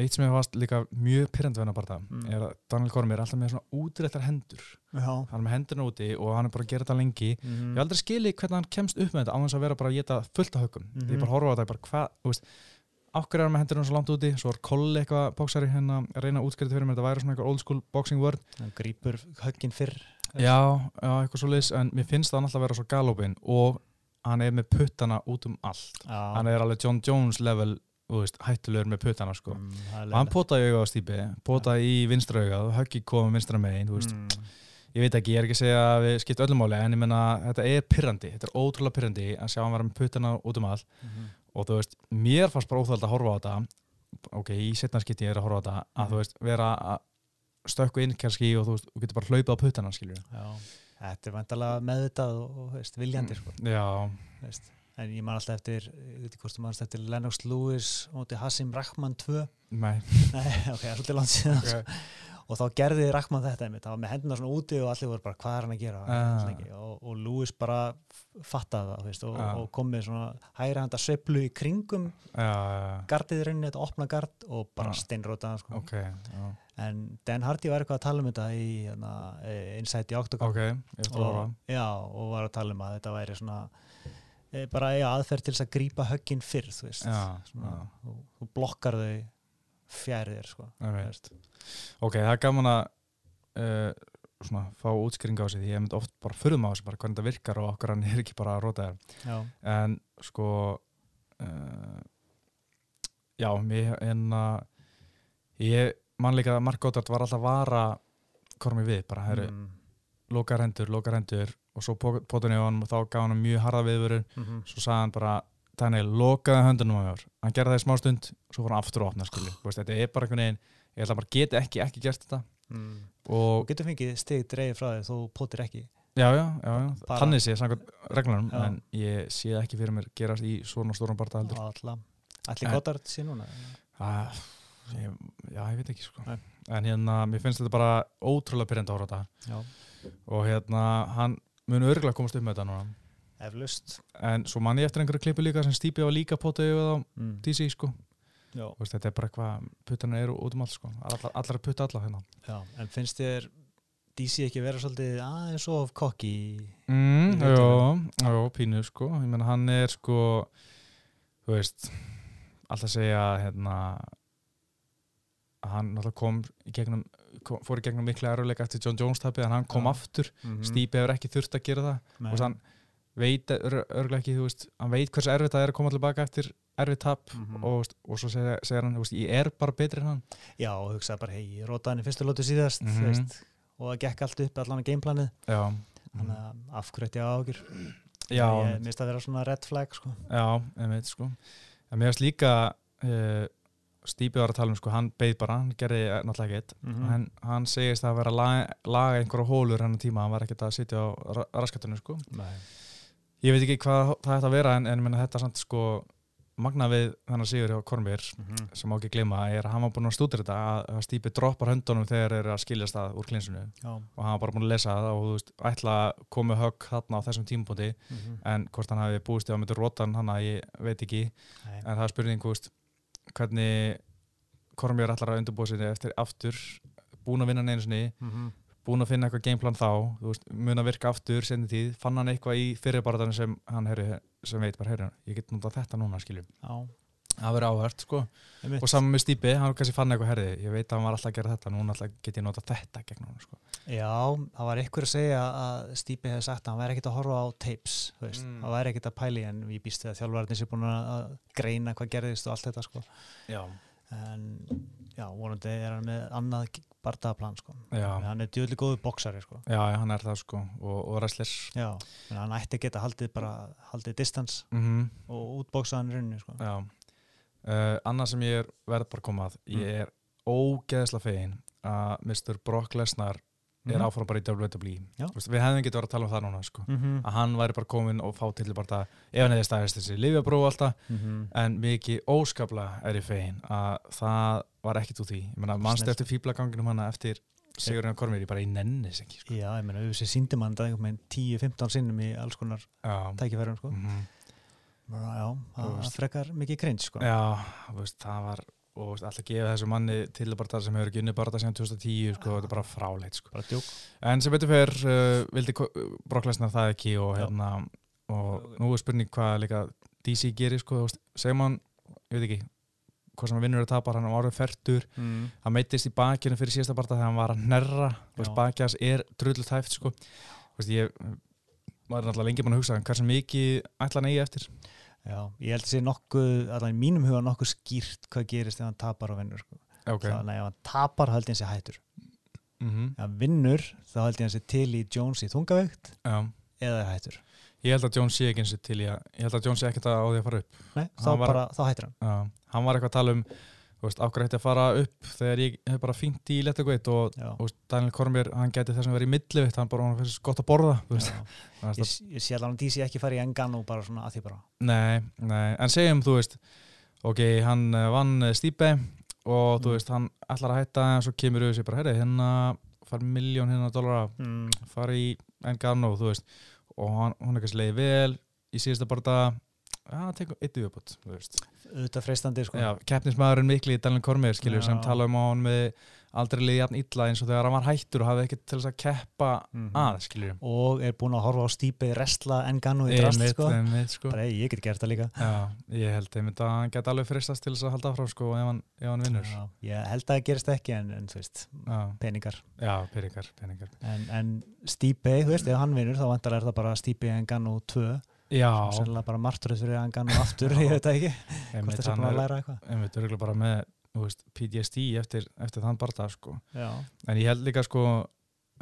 eitt sem ég varst líka mjög pyrrandi venna bara það, Mm. er að Daniel Cormier er alltaf með svona útrættar hendur. Já, hann er með hendurna úti og hann er bara að gera þetta lengi. Mm ég aldrei skilið hvernig hann kemst upp með þetta á þess að vera bara að geta fullt af högum Mhm. ég bara horfa á þetta, ég bara hvað, þú veist okkur er hann með hendurna svo langt úti, svo er Kolli eitthvað bóksari hérna að reyna að útskriða fyrir mér þetta væri svona eitthvað old school boxing word. Hann grípur högginn fyrr. Já, já, eitthvað svo liðs, en mér finnst það alltaf að vera svo galopin og hann er með puttana út um allt. Já, Hann er alveg John Jones level, veist, hættulegur með puttana, sko. mm, Og hann potaði auðvitað á stípi, potaði í vinstra augað, höggi komið vinstra megin. Mm, Ég veit ekki, ég er ekki að segja að við skipt öllum máli, en ég menna, þetta er pyrrandi, þetta er ótrúlega pyrrandi að sjá hann vera með puttana út um allt. mhm. Og þú veist, mér fannst bara óþægild að horfa á þetta, ok, í setna skipti ég er að horfa á þetta, að Mhm. þú veist, vera stökku inn kannski og þú veist, þú getur bara hlaupið á puttana, skiljur. Þetta er vantalega meðvitað og, og veist, viljandi sko, Já, veist. en ég man alltaf eftir ég veit ekki hvort þú manst eftir Lennox Lewis og Hassim Rachman 2 nei. Nei, ok, svolítið langt síðan Okay. og þá gerði Rachman þetta einmitt, það var með hendina svona úti og allir voru bara hvað er hann að gera uh. og, og Lewis bara fattaði það veist, og, Ah. og kom með svona hægra handa sveiflu í kringum Já, já, já. gardið rauninni, þetta opna gard og bara Ah. steinrótaðan sko. ok, já. En Dan Hardy var eitthvað að tala um þetta í hérna, eh, Insight í Octagon ok, ég ætla að og, já, og var að tala um að þetta væri svona e, bara eiga aðferð til þess að grípa högginn fyrr þú veist. Já, svona, já. og, og blokkar þau fjærið þér sko. Ok, það er gaman að uh, svona, fá útskýring á sig því ég mynd oft bara á þessu bara hvernig þetta virkar og okkur hann er ekki bara að róta þér. En sko uh, já, mér en að ég man líka að Mark Goddard var alltaf vara kormi við, bara herru, mm, lokar hendur, lokar hendur og svo potunni á hann og þá gaf hann mjög harða viðvörun. Mm -hmm. svo sagði hann bara Daniel, lokaði höndunum á mér. Hann gerði það í smá stund, svo fór hann aftur að opna þetta er bara einhvern veginn ég ætla bara geti ekki, ekki gert þetta. Mm. og og getur fengið stig dreigið frá þig þú potir ekki. Já, já, já, þannig sé samkvæmt reglunum, Já. en ég sé það ekki fyrir mér gerast í svona stórum alla allir Goddard sé núna? Ah, ég, já, ég veit ekki sko. Nei. en hérna, mér finnst þetta bara ótrúlega pyrrandi að horfa á þetta já, og hérna, hann mun örgulega komast upp með þetta núna. Eflust en svo man ég eftir einhverju klipu líka sem Stípi var líka potaði við á mm. DC sko. Veist, þetta er bara eitthvað, puttana eru út um allt sko. Allar, allar að putta alla hérna. Já, en finnst þér DC ekki vera svolítið aðeins of kokki mm, já, já, pínu sko. Ég menna hann er sko þú veist alltaf segja hérna að hann kom í gegnum kom, fór í gegnum mikla eruleika eftir John Jones tapið en hann kom Já. aftur, mm -hmm. Stípi hefur ekki þurft að gera það Nei. og hann veit örgulega ekki, þú veist hann veit hversu erfitt það er að koma tilbaka eftir erfitt tap Mhm. og, þú veist, og svo segir, segir hann, þú veist, ég er bara betri en hann Já, og hugsaði bara, hei, ég rótaði hann í fyrstu lótu síðast, Mhm. þú veist, og það gekk allt upp allan á gameplanið, þannig að af hverju ætti ég ágjur. Ég mist að vera svona red flag, sko. Já, einmitt sko en mér finnst líka uh, Stípi var að tala um sko, hann beið bara hann gerði náttúrulega ekkert Mm en hann segist að vera að laga, laga einhverja hólur hennar tíma, hann var ekkert að sitja á ra raskatunum sko Nei. ég veit ekki hvað það ætti að vera en, en ég meina, þetta samt sko magna við þannig sigur hjá Kormir Mm -hmm. sem má ekki gleyma er að hann var búin að stúdur þetta að, að Stípi droppar höndunum þegar eru að skilja stað úr klinsunu Já. og hann var bara búin að lesa það og þú veist, ætla að koma högg þarna á þessum tímapunkti Mm -hmm. en hvort hann hafi búist að mynda rótan hann að ég veit ekki en það er spurning, þú veist, hvernig Kormjör ætlar að undirbúa sinni eftir aftur, búin að vinna sinni, Mm -hmm. búin að finna eitthvað gameplan þá, veist, mun að virka aftur senni tíð, fann hann eitthvað í fyrirbarðan sem hann heyri, sem veit bara, heyri, ég get notað þetta núna, skiljum. Já. Það verður áhört, sko. Einmitt. Og saman með Stípi, hann kannski fann eitthvað herði, ég veit að hann var alltaf að gera þetta, núna alltaf get ég notað þetta gegn hann, sko. Já, það var ykkur að segja að Stípi hefði sagt að hann væri ekkert að horfa á tapes, Mm. hann væri ekkert að pæli en við að þjálfvarnir sé búin að greina hvað gerðist og allt þetta, sko. Já. En já, vonandi er hann með annað barndagaplan, sko. Já, Hann er djöðli góður boksari, sko. já, hann er það, sko, og, og wrestler. Já, en hann ætti að geta haldið bara, haldið distance Mm og útbóksað hann í rauninni, sko. Uh, annað sem ég er verð bara að koma að, ég er ógeðslega fegin að Mr. Brock Lesnar er Mhm. áfram bara í WWE veist, við hefðum getið verið að tala um það núna sko. Mhm. að hann væri bara komin og fá til bara ef hann hefði stæðist þessi Livjabróf alltaf Mhm. en mikið óskaplega er ég fegin að það var ekkit úr því mannstu eftir fíblaganginum hana eftir Sigurinn Kormir, ég bara í nennis ekki sko. Já, ég meina, við síndi mann þetta einhvern veginn 10-15 sinnum í alls konar tækifærum, sko. mhm. Bara, Já, það veist. frekar mikið cringe, sko. já veist, það var og alltaf gefa þessu manni til bara sem hefur unni bara síðan 2010 sko, þetta er bara fráleit sko. Bara en sem betur fer uh, vildi Broklesnar það ekki og hérna og nú er spurning hvað líka DC gerir sko, segir mann, ég veit ekki hvað sem hann vinnur að tapar, hann var orðið fertur Mm. hann meittist í bakinu fyrir síðasta barta þegar hann var að nerra hans er drullu tæft sko. Veist, ég var náttúrulega lengi búin að hugsa hversu mikið ætla hann eigi eftir Já, ég held að sé nokkuð, allavega í mínum huga nokkuð skýrt hvað gerist ef hann tapar og vinnur, sko. okay. Þannig að ef hann tapar, held ég hann sé hættur. mm Ef hann vinnur, þá held ég hann sé til í Jones í þungaveikt Já. eða hættur. ég held að John sé ekki eins og til í að ég held að John sé ekkert að á því að fara upp Nei, þá, Hann var- bara, þá hættur hann. Já. hann var eitthvað að tala um ákveð hætti að fara upp þegar ég hef bara fínt í letagveit og þú veist, Daniel Kormir, hann gæti þess að vera í millivitt hann bara, hann finnst gott að borða þú Ég, ég sé allavega að DC ekki fara í Engano bara svona að því bara. Nei, nei, en segjum þú veist ok, hann eh, vann eh, Stipe og þú Mm. veist, hann ætlar að hætta en svo kemur auðvitað bara, herri, hérna fara miljón hérna dólara, Mm. fara í Engano, þú veist og hann, hún er kannski leiði vel í síðasta bara að tekum eitt viðbútt, Auðvitað freistandi, sko. Já, keppnismæðurinn mikli í Daniel Kormir, skilur, sem Já. tala um á hann með aldrei liði jafn illa eins og þegar hann var hættur og hafði ekkert til þess að keppa Mhm. að, skilur Og er búin að horfa á stípi resla Engano í drast, sko. einmitt, sko. Bara, ég get gert það líka. Já, ég held einmitt að hann geti alveg fristast til þess að halda áfram sko ef hann, ef hann vinnur. Ég held að það gerist ekki en, en veist, Já, peningar. já peningar, peningar. En, en Stipe, þú veist, ef hann vinnur þá vantar er það bara Stipe Engano 2 Já, Sannlega bara martröð fyrir Engano aftur, ég veit ekki Hvort sé hann búin að læra eitthvað einmitt örgulega bara með veist, PTSD eftir, eftir þann barða sko. Já, En ég held líka sko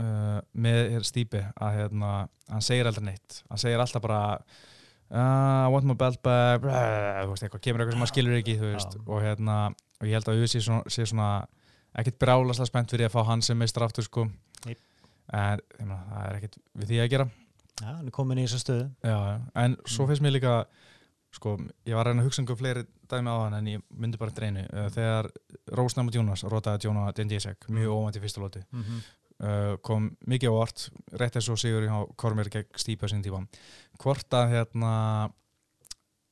uh, með Stípi að hérna, hann segir aldrei neitt. Hann segir alltaf bara uh, I want my belt back, blah, þú veist, eitthvað, kemur eitthvað sem maður skilur ekki, veist, og hérna, og ég held að Uzi sé sé svona ekkert brjálaslega spennt fyrir að fá hann sem meistar aftur sko. Nei. En ég meina, það er ekkert við því að gera. Já hann er komin í þessu stöðu. Já, en svo Mm. finnst mér líka sko, ég var að reyna að hugsa um fleiri dæmi á hann en ég myndi bara dreinu uh, þegar Rósnæmut Jónas rótaði Jóna Dendísek mjög óvænt í fyrsta lóti mm -hmm. uh, kom mikið ávart rétt eins og sigur í Kormir gegn Stípa sín tíma. Hvort að hérna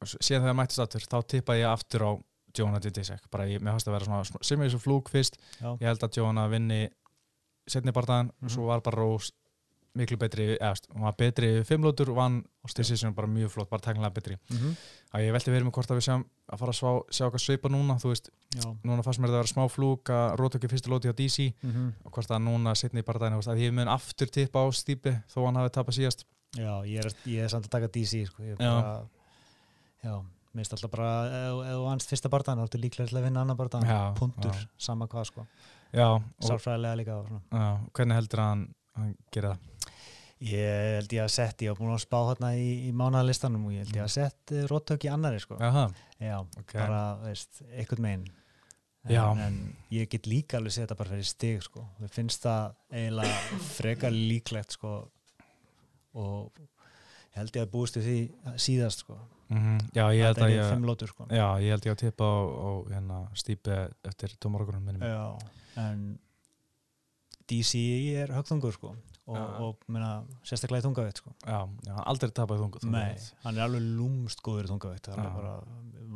síðan þegar mættist aftur þá tippa ég aftur á Jóna Dendísek bara ég, mér fannst að vera svona sem er þessu flúk fyrst. Já, ég held að Jóna vinni setni bardaðan Mhm. svo var bara Rós miklu betri, eða hún var betri fimmlótur vann og decision bara mjög flott, bara tæknilega betri mm -hmm. að ég velti verið með hvort að við sjáum að fara að svá, sjá hvað svipa núna, þú veist já. núna fannst mér að vera smá flúk að róta ekki fyrstu lóti á DC Mm -hmm. og hvort að núna setni í bardaðinu, að ég mun aftur tippa á stípi þó hann hafi tapað síðast já ég, er, ég er samt að taka DC sko. bara, já, minnst alltaf bara ef ef þú vannst fyrsta bardaðan þá ertu líklega til að vinna annan bardaðan Já, punktur, já. sama hvað sko Já, og, sálfræðilega líka já, hvernig heldur hann, hann gerir það? Ég held ég að sett, ég var búin að spá hérna í, í mánaðalistanum og ég held ég að sett uh, róttök í annari sko. Jaha, já, ok. bara, veist, einhvern megin. En, Já. en ég get líka alveg setja bara fyrir stig sko, við finnst það eiginlega frekar líklegt sko og held ég að búist því síðast sko. Mm Já, ég held að ég lótur sko. Já, ég held ég að tippa á, á hérna, stípi eftir tómarökunum minnum Já, en DC er högþungur sko og, Já. og meina, sérstaklega í þungaveitt sko. Já, já, aldrei tapað þungu Nei, hann er alveg lúmst góður í þungaveitt það er bara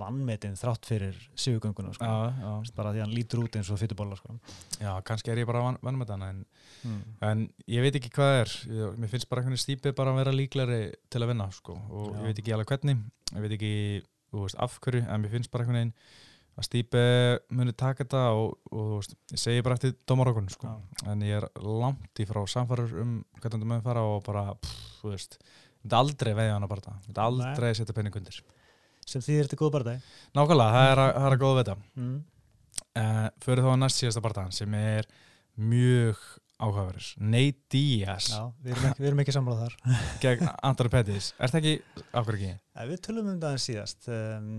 vannmetinn þrátt fyrir sigugönguna sko. Bara því hann lítur út eins og fytubolla sko. Já, kannski er ég bara vann, vann með þannig en, mm. en ég veit ekki hvað er. Ég, mér finnst bara einhvern stípi bara að vera líklari til að vinna sko. Og Já. ég veit ekki alveg hvernig. Ég veit ekki, veist, af hverju en mér finnst bara veginn að stípi muni taka þetta og, og þú veist, ég segi bara eftir dómarokun sko. En ég er langt í frá samfarur um hvernig það með fara og bara, pff, þú veist ég myndi aldrei veiða hana bara ég myndi aldrei setja penning undir. Sem þýðir þetta góð bara Nákvæmlega, það er að, það er að góða að vita mm. uh, fyrir þá að næst síðasta bardagan sem er mjög áhugaverðis Nate Diaz Já, við erum ekki, ekki samlað þar. Gegn Anthony Pettis. Er það ekki, ákveður ekki? ja, Við tölum um það en síðast. Um,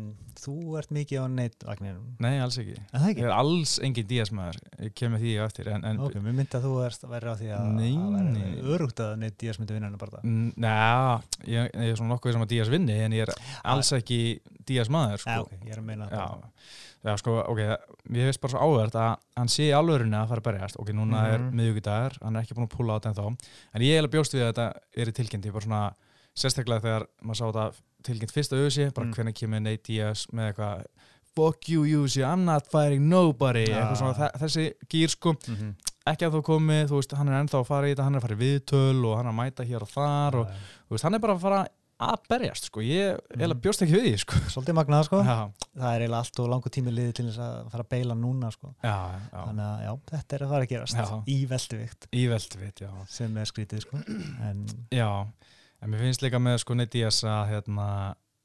Þú ert mikið á neittvagninu Nei, alls ekki. Það Ég ekki? er alls engin Diaz maður. Ég kemur því á eftir en, en Ok, mér myndi að þú erst að vera á því að Nei, að nei. væri örugt að neitt Díaz myndi vinna hennar bara. Næ, ég, ég er svona nokkuð sem að Díaz vinni en ég er alls ekki Díaz maður sko. Já, ég er að meina já, já, sko, ok Mér finnst bara svo áverð að hann sé í alvörunni að fara að berjast ok, núna er Mhm. miðugudagur, hann er ekki búin að púla á þetta ennþá en ég er alveg bjóst við að þetta er í tilkynnt ég bara svona, sérstaklega þegar maður sá þetta tilkynnt fyrst að auðvisi, bara Mm. hvernig kemur Nate Diaz með eitthvað fuck you, Uzi, I'm not fighting nobody Já. eitthvað svona, þe- þessi gýr sko mm -hmm. ekki að þú komið, þú veist, hann er ennþá að fara í þetta hann er að fara í viðtöl og hann er að mæta hér og þar og þú veist, hann er bara að fara að berjast sko, ég Mhm. mm. bjóst ekki við því sko Svolítið magnað sko já, Það er eiginlega allt og langur tími liðið til þess að fara að beila núna sko já, já, Þannig að já, þetta er að fara að gerast í velduvikt í veldvit, já sem er skrítið sko en já, en mér finnst líka með sko Nate Diaz að hérna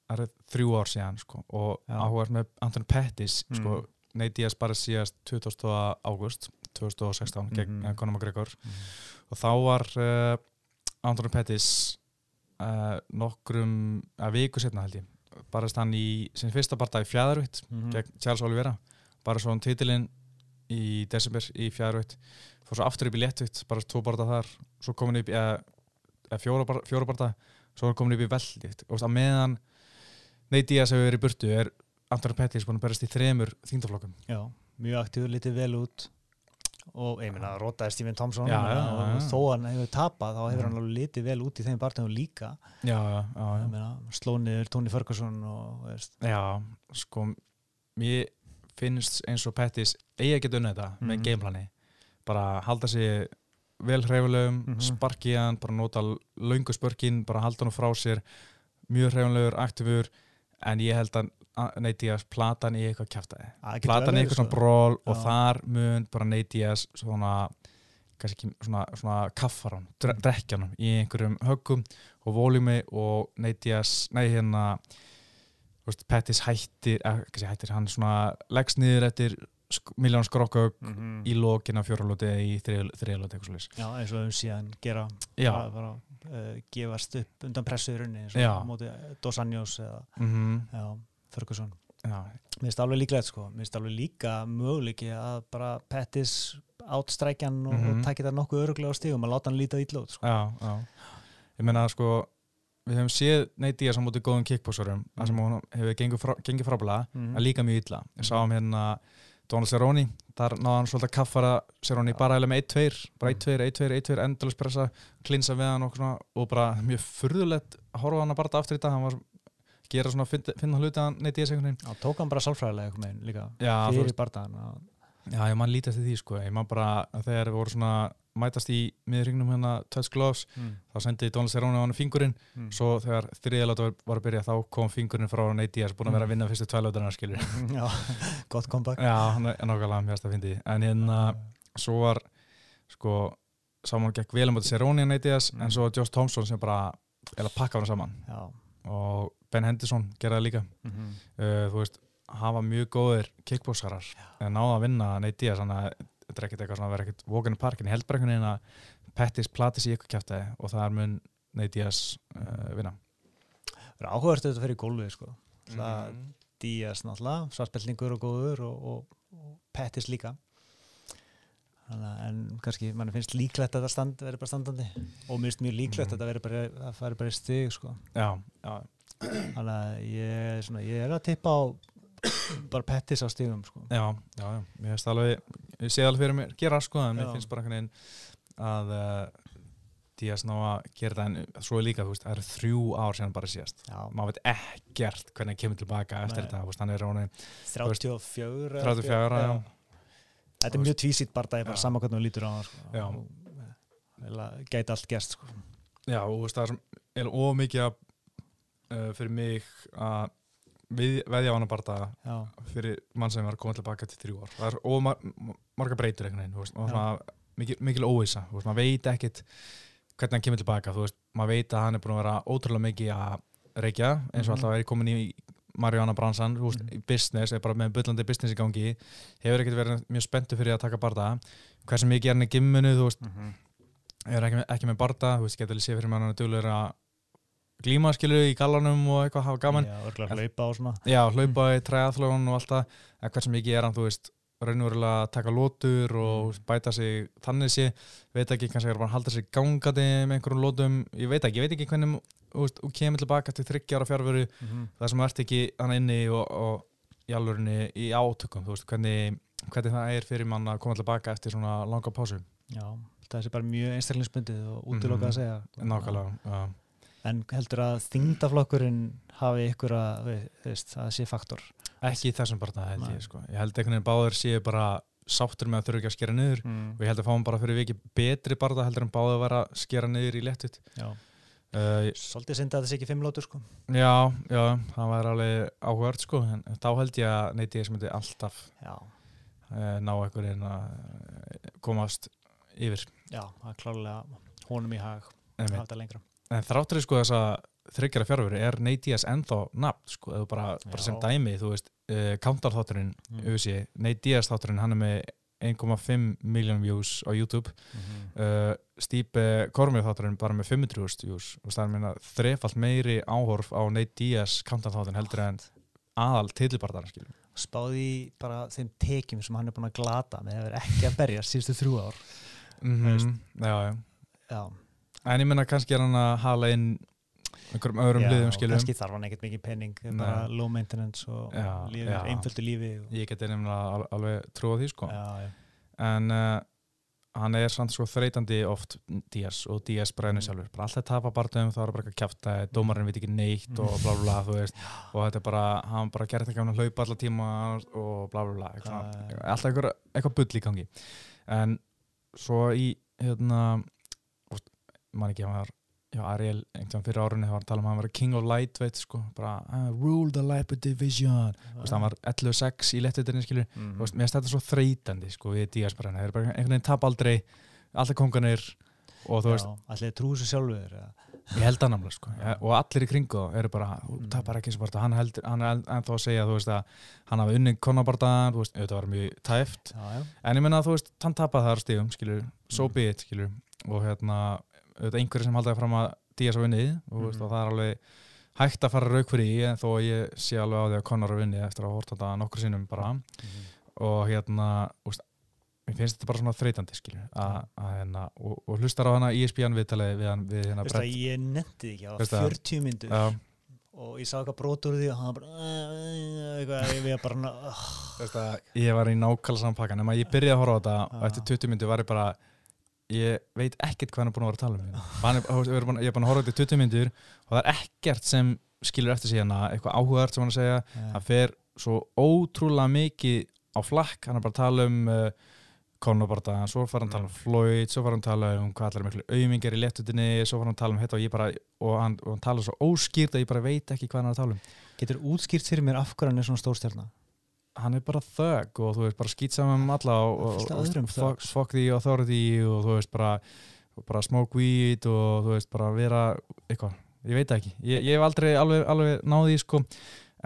það er þrjú ár síðan sko og Já. áhugast með Anthony Pettis Mm. sko, Nate Diaz bara síðast 20. águst 2016 gegn Mhm. mm. Conor McGregor og þá var uh, Anthony Pettis uh, nokkrum að viku setna held ég. Barast hann í sin fyrsta barndag í fjæðarvitt mm gegn Charles Oliveira. Bara svo hann titilinn í desember í fjæðarvitt fór svo aftur upp í léttvitt bara tvo barndag þar. Svo komin upp í eða, eða fjóra, fjóra barndag svo hann komin upp í veldvitt og að meðan Nate Diaz hefur verið burtu er Anthony Pettis búin að berast í þremur þingdaflokkum Já, mjög aktífur, litið vel út og ég meina, rótaði Stephen Thompson Já, já, og þó hann hefur tapað þá hefur hann alveg litið vel út í þeim barndegum líka. Já, já, já, ég já. meina, sló niður Tony Ferguson og Já, sko mér finnst eins og Pettis eigi að geta unnið þetta með Mhm. gameplani. Bara halda sig vel hreifulegum, Mhm. sparki í hann bara nota löngu spörkin, bara halda hann frá sér. Mjög hreifulegur, aktífur en ég held að Nate Diaz plata hann í eitthvað kjæftæði að getur plata hann í eitthvað svona sko. bról og Já. þar mun bara Diaz svona kannski ekki svona, svona kaffar hann, dre Mm. drekja hann í einhverjum höggum og volumi og Diaz, nei hérna veist, Pettis hættir eh, kannski hættir, hann svona leggst niður eftir miljón skrokkaug Mhm. í lokin af fjóralóti eða í þriðalóti eitthvað svolítið Já, eins og um síðan gera bara, bara uh, gefast upp undan pressu í rauninni eins og Já. á móti Dos Anjos eða mhm, já, Ferguson já, Mér finnst alveg líklegt sko, mér finnst alveg líka möguleiki að bara Pettis átstrækjan og, Mhm. og takja það nokkuð öruglega á stígum að láta hann líta ítla út sko. já, já ég meina sko við hefum séð Nate Diaz á móti góðum kickbóksurum mm. þar sem hún hefur gengið, frá, gengið frábælega Mhm. en líka mjög illa. Ég sá um hérna Donald Cerrone, þar náða hann svolítið að kaffara Cerrone bara eða með 1-2 bara 1-2, 1-2, 1-2, endalus pressa klinsa við hann og, og bara mjög furðulegt að horfa hann að bara aftur í dag hann var að gera svona, finna, hluti að hann neitt í þessu einhvern veginn. Já, tók hann bara sálfræðilega eitthvað meginn líka. Já, fyrir veist, bardaðan já, ég man lítið eftir því sko, ég man bara þegar við voru svona mætast í miðringnum hérna Touch Gloves, mm. þá sendi Donald Cerrone á hann fingurinn, mm. svo þegar þriðalátt var, að byrja, þá kom fingurinn frá Nate Diaz, búin að vera að vinna fyrstu tvælautarnar skilur Já, gott comeback. Já, hann er nákvæmlega mjög að fyndi en hérna, svo var sko, saman gekk vel um að Cerrone að Neytiðas, Mm. en svo Josh Thompson sem bara, eða pakka hann saman. Já. Og Ben Henderson gerði það líka mm -hmm. uh, þú veist, hafa mjög góðir kickbóksarar, en náða að vinna Neytiðas, þannig að þetta er ekkert eitthvað svona að vera ekkert vókan í parkin, ég held bara einhvern veginn að Pettis platis í ykkur kæftæði og það er mun Neytiðas uh, vinna Það er áhugavert að þetta fyrir gólfið sko. Mhm. Það Díaz náttúrulega, svartbelningur og góður og, og, og Pettis líka Þannig, að- en kannski mann finnst líklegt að þetta stand, veri bara standandi og mér finnst mjög líklegt Mhm. að þetta veri bara, að bara í stig sko. Já, já, þannig að ég, er svona, ég er að tippa á bara Pettis á stigum sko. Já, já, já, mér finnst alveg ég sé alveg fyrir mér gera sko en mér Já. finnst bara einhvern veginn að uh, Díaz ná að gera það en svo er líka, þú veist, það eru þrjú ár síðan bara síðast, Já, maður veit ekkert hvernig hann kemur tilbaka eftir Nei. þetta, þú veist, hann er ráni 34 34, já. Þetta er mjög tvísýtt bara Já. saman hvernig þú lítur á það sko. Já. Gæti allt gerst sko. Já, og þú veist, það er, sem- er ómikið að uh, fyrir mig að við, veðja á hana bara Já, fyrir mann sem var að koma tilbaka til þrjú ár það er ómarga breytur einhvern veginn og svona, mikil, mikil óvisa veist, maður veit ekkit hvernig hann kemur tilbaka veist, maður veit að hann er búin að vera ótrúlega mikið að reykja eins og Mhm. alltaf er komin í Mariana Bransan, veist, Mhm. í business er bara með bullandi business í gangi hefur ekkert verið mjög spenntu fyrir að taka barða hversu mikið er hann í gimminu, þú veist Mhm. er ekki, með- ekki með barða, þú veist, getur séð fyrir mann hann er duglur að glíma skilur í gallanum og eitthvað hafa gaman Já, örgulega hlaupa og svona Já, hlaupa í triathlon og allt það en hversu mikið er hann, þú veist raunverulega að taka lótur og Mm. bæta sig þannig sé, veit ekki kannski er bara að halda sig gangandi með einhverjum lótum ég veit ekki, ég veit ekki hvernig þú kemur tilbaka til þryggjára fjárveru Mhm. það sem ert ekki hann inni og, og í alvörinni í átökum, þú veist, hvernig hvernig það er fyrir mann að koma tilbaka eftir svona langa pásu, Já, það er bara mjög einstaklingsbundið og útilokað Mhm. að segja nákvæmlega já. En heldur að þingdaflokkurinn hafi ykkur að, veist, að sé faktor? Ekki í þessum barna held ég, sko. Ég held einhvern veginn báður séu bara sáttur með að þurfa ekki að skera niður. Mm. og ég held að fáum bara fyrir vikið betri barða heldur en báðu að vera að skera niður í lettut Já, uh, svolítið synd að það sé ekki fimm lótur sko. Já, já, það var alveg áhugart sko, en þá held ég að neyti ég sem myndi alltaf uh, ná einhverjum að eh, komast yfir. Já, það er klárlega honum í hag en, þetta lengra en þráttur sko þess að þryggjara fjárveri er Nate Diaz ennþá nafn sko, eða bara, bara sem dæmi þú veist, uh, counter þátturinn Mm. mm. Nate Diaz þátturinn, hann er með 1,5 miljón views á YouTube Mhm. uh, Stípe Kormið þátturinn bara með 500.000 views og það er meina þrefalt meiri áhorf á Nate Diaz counter þátturinn heldur en aðal skilur Spáði bara þeim tekjum sem hann er búin að glata með að vera ekki að berja síðustu þrjú ár mm Veist. já, já. Já, en ég menna kannski er hann að hala inn einhverjum öðrum já liðum skilur kannski þarf hann ekkert mikið penning bara low maintenance og Já, já. einföldu lífi og, ég geti nefnilega al alveg trúa því sko. Já, já. en uh, hann er samt svo þreytandi oft Díaz og Díaz bregðinu Mm. sjálfur. Bara alltaf tapa barndöfum, þá er bara eitthvað kjafta dómarinn veit ekki neitt og bla bla bla þú veist, og þetta er bara, hann bara gerði ekki hann að hlaupa alla tíma og bla bla bla eitthvað, Já, já. alltaf eitthvað, bull í gangi. En svo í hérna man ekki, hann var já, Ariel, einhvern fyrir árunni, þá var hann að tala um að hann var king of lightweight, sko, bara uh, rule the lightweight division, þú veist, hann var 11-6 í lettutinni, skilur Mhm. Þú veist, mér finnst þetta svo þreytandi sko við díasparana, þeir eru bara einhvern veginn tap aldrei alltaf konganir og þú veist, Já, allir trúi sér sjálfur ég held það náttúrulega sko. Ja, og allir í kringu eru bara, Mm. tapar ekki eins og bara, hann, heldur, hann er ennþá að segja þú veist að hann hafi unni konabardaðan þú veist, auðvitað var mjög tæft. Já, en ég menna að þú veist, hann tapaði þar stíðum skilur, so Mm. be it skilur og hérna, auðvitað einhverju sem haldaði fram að días á vinnið og, veist, Mhm. og það er alveg hægt að fara rauk fyrir í en þó að ég sé alveg á því að konar að vinni eftir að horta þetta nokkur sinnum bara Mhm. og hérna úst, mér finnst þetta bara svona þreytandi að hérna, og, og hlustar á hana ESPN viðtalið við, hann, við hérna að ég nefndi ekki á Veist það? 40 myndur og ég sá eitthvað brotur úr því og hann bara "Eh, eitthvað, ég við bara ég var í nákvæmlega sampakkan en ég byrjaði að horfa á þetta og eftir 20 myndu var ég bara ég veit ekkert hvað hann er búin að vera að tala um hérna. hann er, ég er búin að horfa þetta í 20 myndur og það er ekkert sem skilur eftir síðan eitthvað áhugavert sem hann að segja. Það fer svo ótrúlega mikið á flakk, hann er bara að tala um uh, Conor-bardaðan, svo fara hann að tala um Floyd, svo fara hann að tala um hvað allar miklu aumingar í léttutinni, svo fara hann að tala um þetta og ég bara, og hann, og hann tala svo óskýrt að ég bara veit ekki hvað hann er að tala um. Getur útskýrt fyrir mér af hverju hann er svona stórstjarnar? Hann er bara þögg og þú veist, bara skýt saman um alla og, og, Fullt af og, the authority og þú veist, bara, bara smoke weed og þú veist, bara vera eitthvað, ég veit ekki. Ég, ég hef aldrei alveg, alveg náði sko.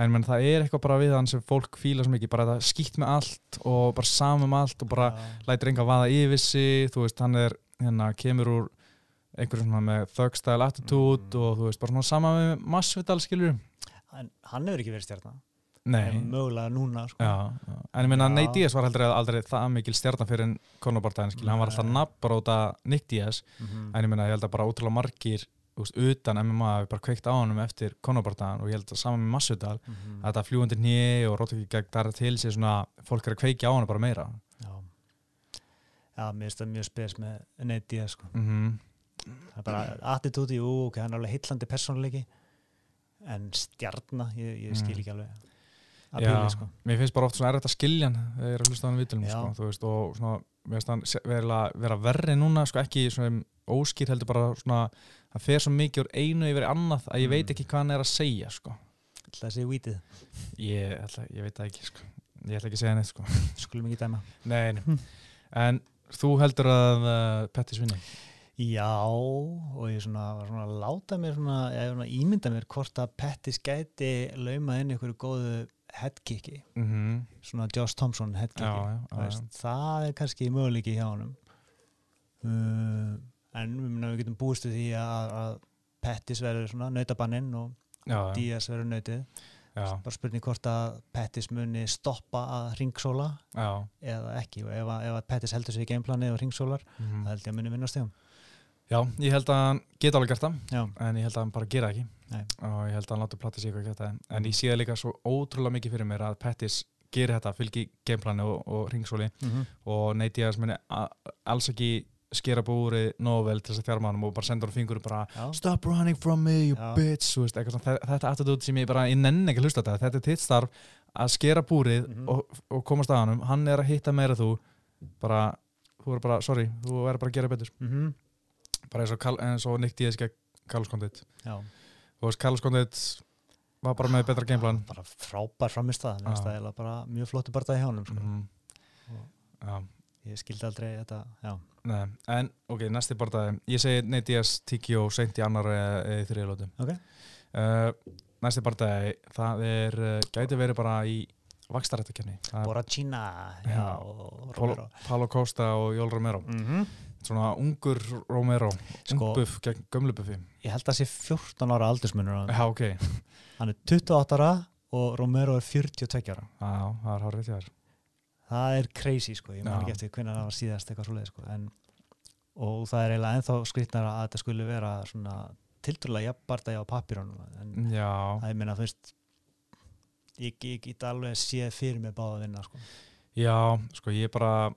En menn það er eitthvað bara við hann sem fólk fíla svo mikið, bara það skýtt með allt og bara samum allt og bara lætur enga vaða yfir sig, þú veist, hann er hérna, kemur úr einhverjum svona með thug style attitude Mm. og þú veist, bara svona sama með Masvidal skilur En hann hefur ekki verið stjarnar Nei, En mögulega núna sko. já, en ég meina Já. Nate Diaz var heldur aldrei það mikil stjarnan fyrir en Conor skilur, hann var alltaf Nei. nafnbróta Nick Diaz, Mhm. en ég meina ég held að bara ótrúlega margir veist, utan MMA hafi bara kveikt á honum eftir Conor og ég held að saman með Masvidal Mhm. að þetta fljúandi nýi og rótt ekki gegn þar til sér svona, fólk er að kveikja á honum bara meira Já Já, mér finnst það mjög spes með Nate Diaz sko. mm Það er bara attitúti, jú, ok, hann er alveg heillandi persónuleiki en stjarnar, ég, ég skil Mm. ekki alveg að Já, píli sko. mér finnst bara oft svona erfitt að skilja hann þegar ég er að hlusta á hann viðtölum Já. sko, þú veist, og svona, mér finnst hann vera, verri núna, sko, ekki svona óskýr heldur bara svona það fer svo mikið úr einu yfir annað að ég Mm. veit ekki hvað hann er að segja sko. Það sé vítið, ég, ætla, ég veit það ekki sko. ég ætla ekki að segja neitt sko. skulum ekki dæma nei. Hm. en þú heldur að uh, Pettis vinni Já, og ég svona, svona að láta mér svona, eða svona ímynda mér hvort að Pettis gæti lauma inn ykkur góðu headkicki, mm svona Josh Thompson headkicki. það er kannski möguleiki hjá honum. Uh, en við, getum búist við því að, að Pettis verður svona nautabanninn og já, Díaz verður nautið. Já, bara spurning hvort að Pettis muni stoppa að ringsóla já, eða ekki. Og ef, að- ef að Pettis heldur sig í gameplanið og ringsólar, mhm. það held ég að muni vinna stegum já, ég held að hann geta alveg gert það en ég held að hann bara gera það Nei. og ég held að hann láta platta sig eitthvað en ég sé það líka svo ótrúlega mikið fyrir mér að Pettis gerir þetta, fylgi gameplani og, og ringsóli mm -hmm. og Nate Diaz muni a- alls ekki skera búri nógu vel til þess að þjárma hann og bara senda hann fingur bara já. Stop running from me, you Já. bitch veist, þetta attitút sem ég bara ég nenni ekki að hlusta þetta, þetta er þitt starf að skera búrið Mhm. og, og komast að hann hann er að hitta meira þú bara, þú er bara, sorry þú er bara að gera betur, Mm bara eins og, og Nick Diaz gegn Carlos Condit já. Þú veist, Carlos Condit var bara með betra gameplan. Bara frábær framist það er bara mjög flottu barndað hjá honum sko. mm já, ég skildi aldrei þetta en ok, næsti barndagi ég segi Nate Diaz, Tiki og seint í annar eða í þriðlótu Ok. uh, næsti barndagi það er, uh, gæti verið bara í vakstarrættakefni Boracina Paulo Costa og Jól Romero. Mm svona ungur Romero Sko- ungbuff gegn gömlubuffi ég held að það sé 14 ára aldursmunur já ok, hann er 28 ára og Romero er 42 ára. Já, það er hárið þér. Það er crazy sko, ég man ekki eftir hvernig það var síðast eitthvað svoleið sko, en, og það er eiginlega ennþá skrýtnara að þetta skulle vera svona tilturlega jafnbarta á pappirunum en já, það ég meina þú veist ég, get alveg séð fyrir mig báða vinna sko. já, sko ég bara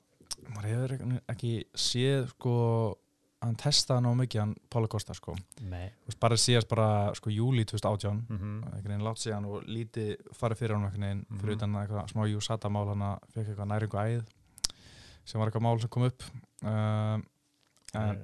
maður hefur ekki- séð sko hann testaði ná mikið hann Paulo Costa sko veist, bara síðast bara sko júli 2018 Mm -hmm. einhvern veginn látt síðan og lítið farið fyrir hann einhvern veginn Mhm. fyrir utan eitthvað smá Júsata mál hann að fekk eitthvað næringu æð sem var eitthvað mál sem kom upp um,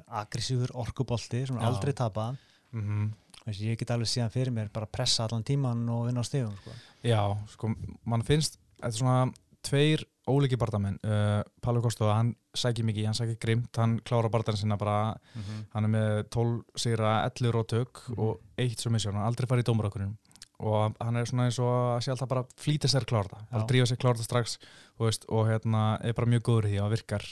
aggressífur orkubolti sem Já. aldrei tapa mm Þessi, ég get alveg síðan fyrir mér bara pressa allan tíman og vinna á stegum sko. Já, sko, mann finnst þetta er svona tveir ólíki bardamenn uh, Pálu Kosto, hann sækir mikið hann sækir grimt, hann klára bardan sinna bara, mm -hmm. hann er með 12 sigra 11 rótök Mhm. og eitt svo missjón, hann aldrei farið í dómurakurinn og hann er svona eins og að sé alltaf bara flýta sér klára það, Já. drífa sér klára það strax veist, og hérna er bara mjög góður í því og virkar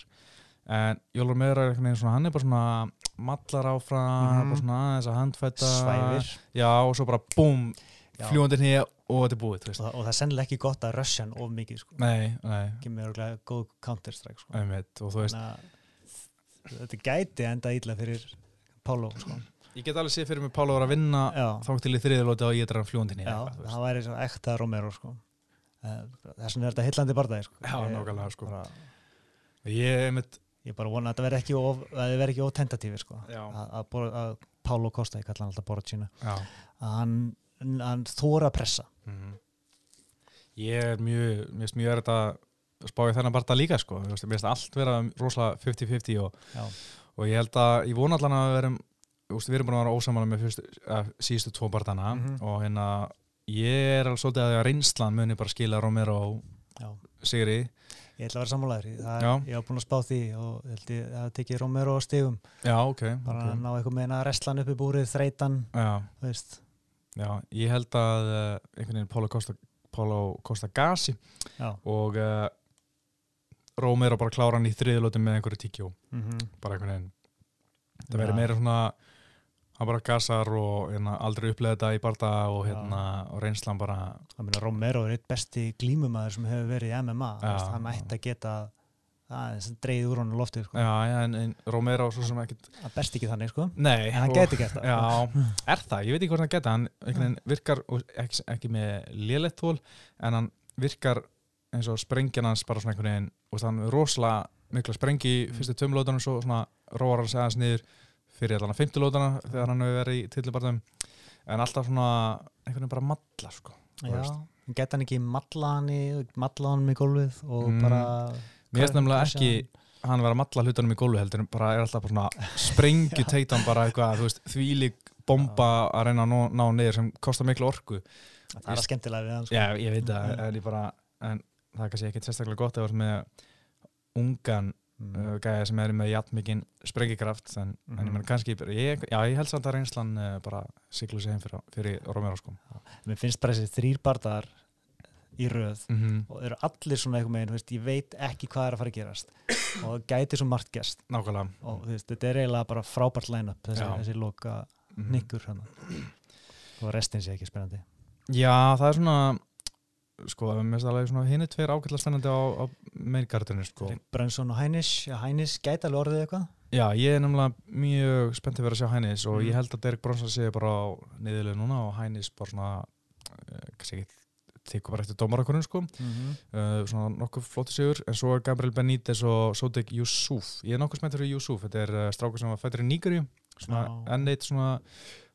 en Jólur er svona, hann er bara svona mallar áfram, Mhm. bara svona aðeins að handfætta svæfir já og svo bara búm, fljúandi hér og þetta er búið, og, og það er sennilega ekki gott að rössja hann of mikið sko. Nei, nei, kemur örgulega góð counter strike sko. einmitt veist, þetta gæti enda ítla fyrir Pálo sko. ég get alveg séð fyrir mig Pála var að vinna þá til í þriðilóti og ég að fljóndinni já, það væri ekta Romero sko. Eh, þess vegna er þetta hillandi barndagi sko. Já, nákvæmlega, sko. Ég, einmitt, ég bara vona að þetta verði ekki of, að sko. Pálo Costa, ég kalla hann alltaf Boracina já að hann, hann þóra að pressa mhm. Ég er mjög, finnst mjög er þetta spáði þennan barða líka, sko Mér finnst allt vera rosalega 50-50 og, og ég held að, ég vona allan að við erum við erum búin að vera ósamála með fyrstu, að, síðustu tvo barðana Mhm. og hérna, ég er alveg svolítið að því að reynslan muni bara skila Romero Sigri Ég ætla að vera sammálaður í. Ég hef búin að spá því og ég held ég að það tekið Romero á stigum. Já, ok, Bara ok að ná eitthvað með að restlan upp í búrið, þreytan, Já, þú veist. Já, ég held að uh, einhvern veginn Pálo Costa, Costa Gasi Já. og uh, Rómir og bara klára hann í þriðilóti með einhverju tíkjó Mm bara einhvern veginn það verður meira svona hann bara gasar og hérna, aldrei upplega þetta í barða og, hérna, og reynslan bara meina Romero er eitt besti glímumæður sem hefur verið í MMA. Já. Hann ætti að geta aðeins dreigð úr honum loftið, sko. já, já, en, en Rómir og svo sem ekkert Það best ekki þannig, sko. Nei, En hann og- gæti gert það. Já, er það, ég veit ekki hvort hann geta hann veginn virkar, ekki, ekki með lélegt tól, en hann virkar eins og sprengjan hans bara svona einhvern veginn, og hann er rosalega mikla sprengi í fyrstu tveim lótanum svo svona róar hann aðeins niður fyrir allan að fymtu lótana þegar hann hefur verið í tillibarðum en alltaf svona einhvern veginn bara malla sko Já. Gæti hann ekki matla hann í, matla hann í gólfið og Mm. bara... Mér finnst nefnilega ekki hann vera að malla hlutunum í gólu heldur bara er alltaf bara svona sprengju teitan bara eitthvað, þú veist, þvílík bomba að reyna að ná, ná niður sem kostar miklu orku Það er að skemmtilega við hann, sko. Já, ég veit það, Mm. bara en það er kannski ekkert sérstaklega gott að vera með ungan mm. uh, gæja sem er með jætt mikinn sprengikraft en, en ég Mhm. menn kannski ég, já, ég held samt að reynslan uh, bara siglu sig heim fyrir, fyrir Romero sko mér finnst bara þessi þrýr bardaðar í röð mm -hmm. og eru allir svona einhver meginn, veist, ég veit ekki hvað er að fara að gerast og það gæti svo margt nákvæmlega og veist, þetta er eiginlega bara frábært line-up þessi, þessi loka Mhm. nikkur hana. og restin sé ekki spennandi já, það er svona sko, mér finnst alveg svona hinni tveir ágætla spennandi á, á meirgardinu sko Brunson og Hænis, já, Hænis gæti alveg orðið eitthvað Já, ég er nefnilega mjög spennt að vera að sjá Hænis og Mm. ég held að Derek Bronson sé bara á niðurlega núna og Hænis bara svona uh, kannski ekki þykku bara eftir dómarakurinn sko. Mm -hmm. uh, svona nokkuð flóttu sigur. En svo er Gabriel Benítez og Sodek Yusuf. Ég er nokkuð spennt fyrir Yusuf, þetta er uh, strákur sem var fættur í svona Já. enn eitt svona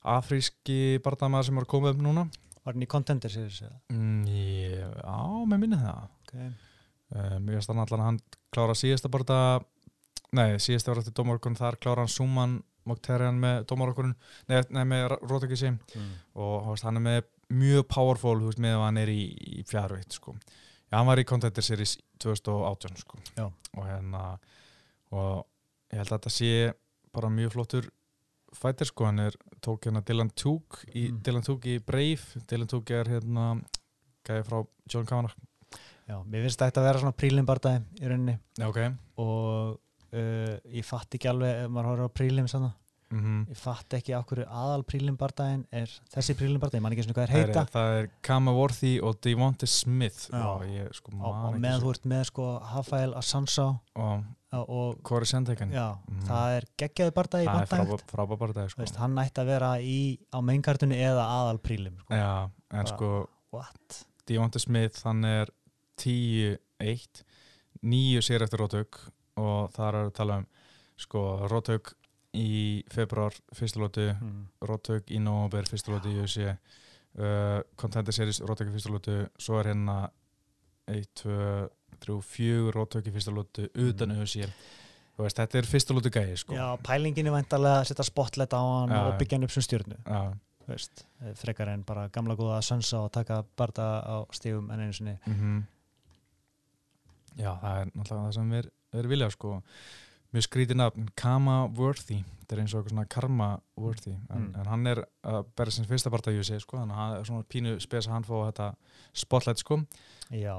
afríski bardamaður sem var koma upp núna. Var hann í Contender series mm, ég, Já, með minni það. Okay. uh, Mér finnst þannig að hann klára síðasta barda nei, síðasta var eftir dómarakurinn þar klára hann Suman Mokterian með dómarakurinn nei, nei, með Rótakissi mm. og hann er með mjög powerful veist, með að hann er í, í fjárveitt sko. já, hann var í Contender Series 2018 sko. Og hérna og ég held að þetta sé bara mjög flottur fætir sko, hann er tók hérna Dylan Took í, Mm. Dylan Took í Brave. Dylan Took er hérna gæði frá John Kavanagh já, mér finnst þetta að vera svona prílim bardaði í rauninni. Já, ok. Og uh, ég fatt ekki alveg ef maður horfður á prílim sann mm ég fatt ekki af hverju aðal prílim bardaðin er þessi prílim bardaði, ég man ekki svona hvað er heita það er Kama Worthy og Devonta Smith Já. og ég sko og, meðan þú ert með sko Rafael Assansa og Sandhagen já, Mhm. það er geggjaði bardaði það er frábær bara dag Þú sko. veist, hann ætti að vera í, á mainkartunni eða aðal prílim sko. já, en sko what? Devonta Smith hann er 10-1 nýju sér eftir Rótauk og þar er að tala um sko Rótauk í februar fyrstulótu, Mm. Rótauk í november fyrstulótu í USA uh, Contender Series Rótauk í fyrstulótu svo er hérna 1, 2, 3, 4 Rótauk í fyrstulótu utan Mm. USA þú veist, þetta er fyrstulótu gæði sko. Já, pælingin er væntalega að setja spotlight á hann Já, og byggja hann upp sem stjórnu eh, frekar en bara gamla góða að sönsa og taka barda á stígum en einu sinni. Mm Já, það er náttúrulega það sem við erum vilja sko. Mjög skrítið nafn Kama Worthy, þetta er eins og eitthvað svona Karma Worthy, en, Mm. en hann er að berja sin fyrsta part af USA, sko, þannig að hann er svona pínu spes að hann fá þetta spotlight sko. Já,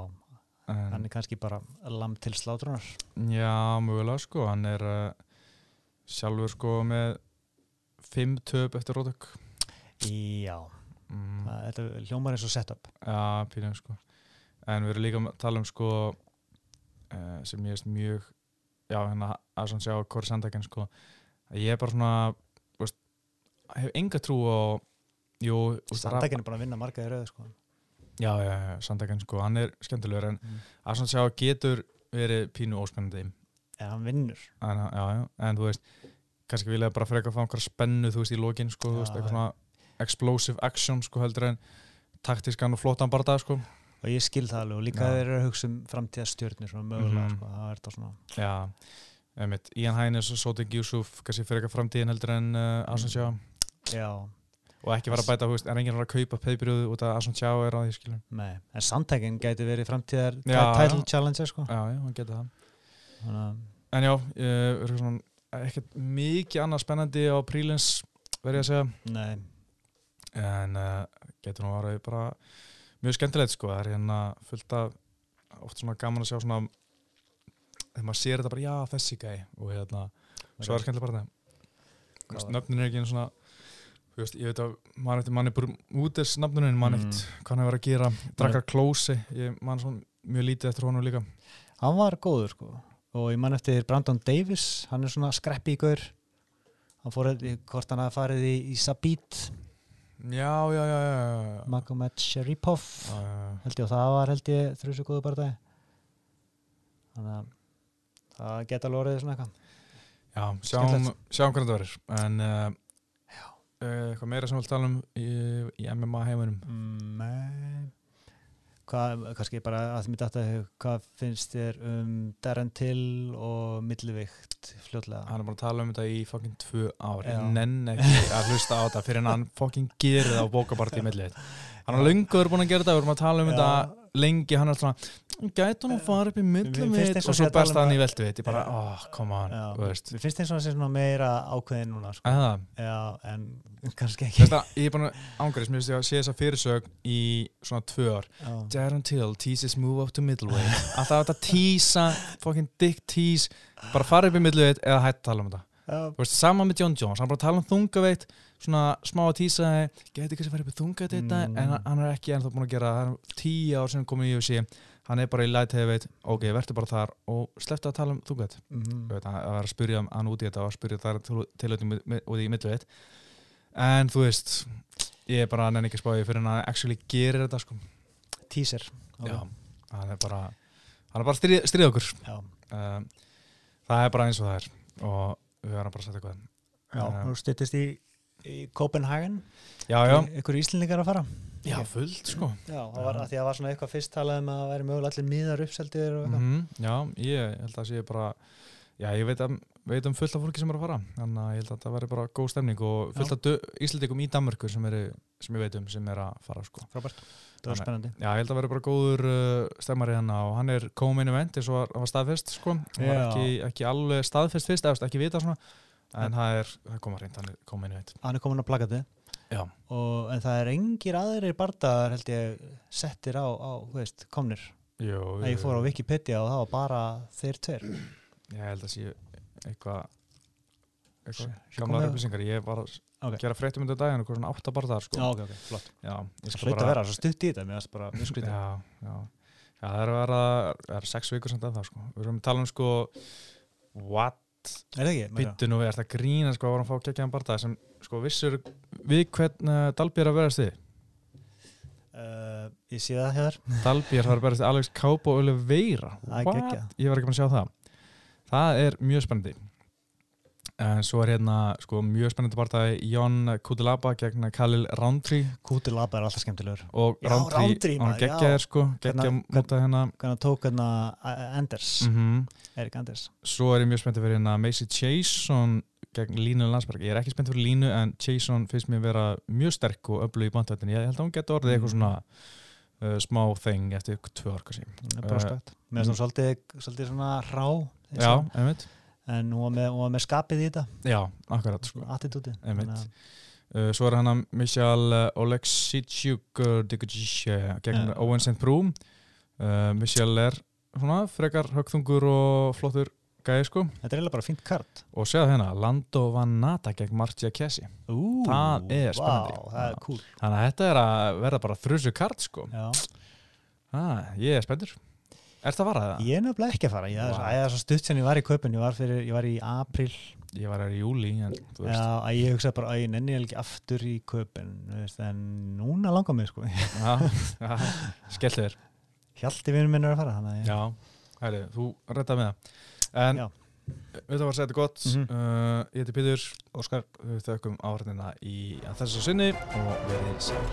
en, hann er kannski bara lamb til slátrunar Já, mögulega sko, hann er uh, sjálfur sko með fimm töp eftir rótök Já, mm, það, þetta hljómar eins og setup. Já, pínu sko. En við erum líka að tala um sko uh, sem ég veist mjög já, hérna svona sjá Kori Sandhagen sko, ég er bara svona veist, hef enga trú veist, Sandækin er bara að vinna marga í rauðu sko. já, já, já, Sandhagen sko, hann er skemmtilegur en mm. svona sjá getur verið pínu óspennandi. En hann vinnur. En, já, já, en þú veist kannski vilja bara freka að fá einhverja spennu þú veist í lokin sko, eitthvað svona explosive action sko heldur en taktískan og flottan bara sko og ég skil það alveg og líka þeir eru að hugsa um framtíðastjörnir svona mögulega Mhm. sko, það er þetta svona Já, einmitt, Ian Hines og Sotik Yusuf kannski fyrir eitthvað framtíðin heldur en uh, Asensjá Já, og ekki vera að bæta, þú veist, er enginn að fara að kaupa peipiruðu út af Asensjá er á því skilur? Nei, en Sandækin gæti verið framtíðar Já, title já. challenger sko. Já, já, hann geta það. Þannig að En já, er svona ekkert mikið annað spennandi á prílins verið að segja. Nei, en uh, getur nú varðið bara mjög skemmtilegt sko, það er hérna fullt af oft svona gaman að sjá svona þegar maður sér þetta bara, já, þessi gæi og hérna, svo er skemmtilega bara það. Nöfnin er ekki einu svona veist, ég veit að mann eftir manni bara út þess nafnunin, mann Mm. eitt hvað hann hefur að gera, drakkar klósi ég mann svona mjög lítið eftir honum líka. Hann var góður sko. og ég man eftir Brandon Davis hann er svona gaur hann fór hvort hann hafi farið í, í Sabit já, já, já, já. Magomed já. held ég og það var held ég þrjusu góðu bara dag þannig að það geta orðið svona eitthvað. Já sjáum, sjáum hvernig það verður. En uh, eitthvað meira sem við tala um í, í MMA heiminum? Mm, Nei Hvað, kannski bara að mér hug, hvað finnst þér um Darren Till og millivikt fljótlega? hann er bara að tala um þetta í fucking tvö ár. Ég nenn ekki að hlusta á þetta fyrir en hann fucking gerir það á bókapartí í millið hann er lönguður búin að gera þetta við erum að tala um þetta lengi hann er svona, gæti hún að fara upp í finnst mitt og og sé svo að tala besta um hann í að- veldu ég bara, oh, come on Mér finnst eins og það sé meira ákveðin núna sko. Já, en kannski ekki. Veist að ég er að ángriðs mér finnst ég að sé þessa fyrirsög í svona tvö ár. Darren Till teases move up to middleweight. Alltaf þetta teasa, fucking dick tease bara fara upp í middleweight eða hætt að tala um þetta. Já. þú veist, sama með John Jones, hann bara tala um þungaveitt svona smá að tísa geti kannski farið upp í þungaveitt þetta Mm. en hann- hann er ekki ennþá búin að gera það. Það er tíu ár sem komið í UFC hann er bara í light heavyweight, ok, verður bara þar og slepptu að tala um þungaveitt Mhm. Þú veit, að að spyrja hann út í þetta og að spyrja þar tilhautum út í middleweight. En þú veist ég er bara nenni ekki spáði fyrir hann að actually gerir þetta sko. Teaser. Ok. já, hann er bara hann er bara stríð, stríð okkur. Um, það er bara eins og það er og við verðum bara að setja eitthvað. Já, Já. þú styttist í, í Copenhagen. Já, já, Ykkur íslendingar að fara já, fullt sko. Já, það var að því að það var svona eitthvað fyrst talað um að það væri mögulega allir miðar uppseldir og eitthvað. Mm já, ég held að sé bara já, ég veit, að, veit um fullt af fólki sem er að fara þannig að ég held að það væri bara góð stemning og fullt af íslendingum í Danmörku sem, sem ég veit um sem er að fara sko. Frábært, það var spennandi. Já, ég held að vera bara góður uh, stemmari hann og hann er komin event eins og var, staðfest sko, hann var ekki, ekki alveg staðfest fyrst, ekki vita svona en það er, það er komin er að plakati Já, og, en það er engir aðrir bardaðar held ég settir á, á veist, komnir. Jú, að ég fór á Wikipedia og það var bara þeir tveir. Ég held að sé eitthvað eitthvað, komið- upplýsingar. Ég var að Ok. gera fréttum undir daginn og svona átta barðar sko. Já, ok, ok, flott. Já, ég hlaut að vera svo stutt í þetta, mér finnst bara mjög skrítið. Já, já, já, það er að vera það er sex vikur samt af það sko. Við erum að tala um sko what Er það ekki? Byttu nú við, ertu að grína sko að vorum að fá geggjaðan barða sem sko vissur við hvern uh, Dalbjör að verðast þið Uh, ég sé það hér. Dalbjör var að verðast Alex Kaup og Það er What? Ég var ekki búin að sjá það. Það er mjög spennandi en svo er hérna sko mjög spennandi barðaði Jón Kutilaba gegn Khalil Roundtree. Kúti Laba er alltaf skemmtilegur. Og Roundtree, hann geggjaðir sko geggja múta hérna. Hvernig hann tók hérna uh, Anders, mm Erik Anders. Svo er ég mjög spenntið fyrir hérna Macy Chason gegn Línu Landsberg. Ég er ekki spennt fyrir Línu en Chason finnst mér vera mjög sterk og öflug í bandvættin. Ég held að hún getur orðið eitthvað svona uh, smá þeng eftir tvö orka sín. Eh, Mér finnst hún svolítið, svolítið svona rá Já, einmitt. En hún var með, hún var með skapið í þetta Já, akkurat sko. Attitúti. Uh, svo er hann að Michal uh, Oleksichuk uh, gegn Já. Owen St. Prú. Uh, Michal er svona frekar högþungur og flottur gæði sko. Þetta er eiginlega bara fínt kart Og séð hérna, Lando Vanata gegn Marcia Kessi. Ú, Það er spennandi. Vá, það er cool Þannig að þetta er að verða bara þrjusu kart sko. Já. Ah, ég er spenntur. Er það varað það? Ég er nefnilega ekki að fara Ég wow. er svo stutt sem ég var í kaupin Ég var, fyrir, ég var í april Ég var í júli, en. Já, að ég hugsa bara að ég nenni ekki aftur í veist, En núna langar mig sko skelltu þér. Hjalti vinnur minn er að fara að ég- Já, hæri, þú redda með það. En, Já. við það var að segja þetta gott. Mhm. uh, ég heiti Pítur, Óskar, við þökkum áhörnina í að þessu sinni og verið sæl.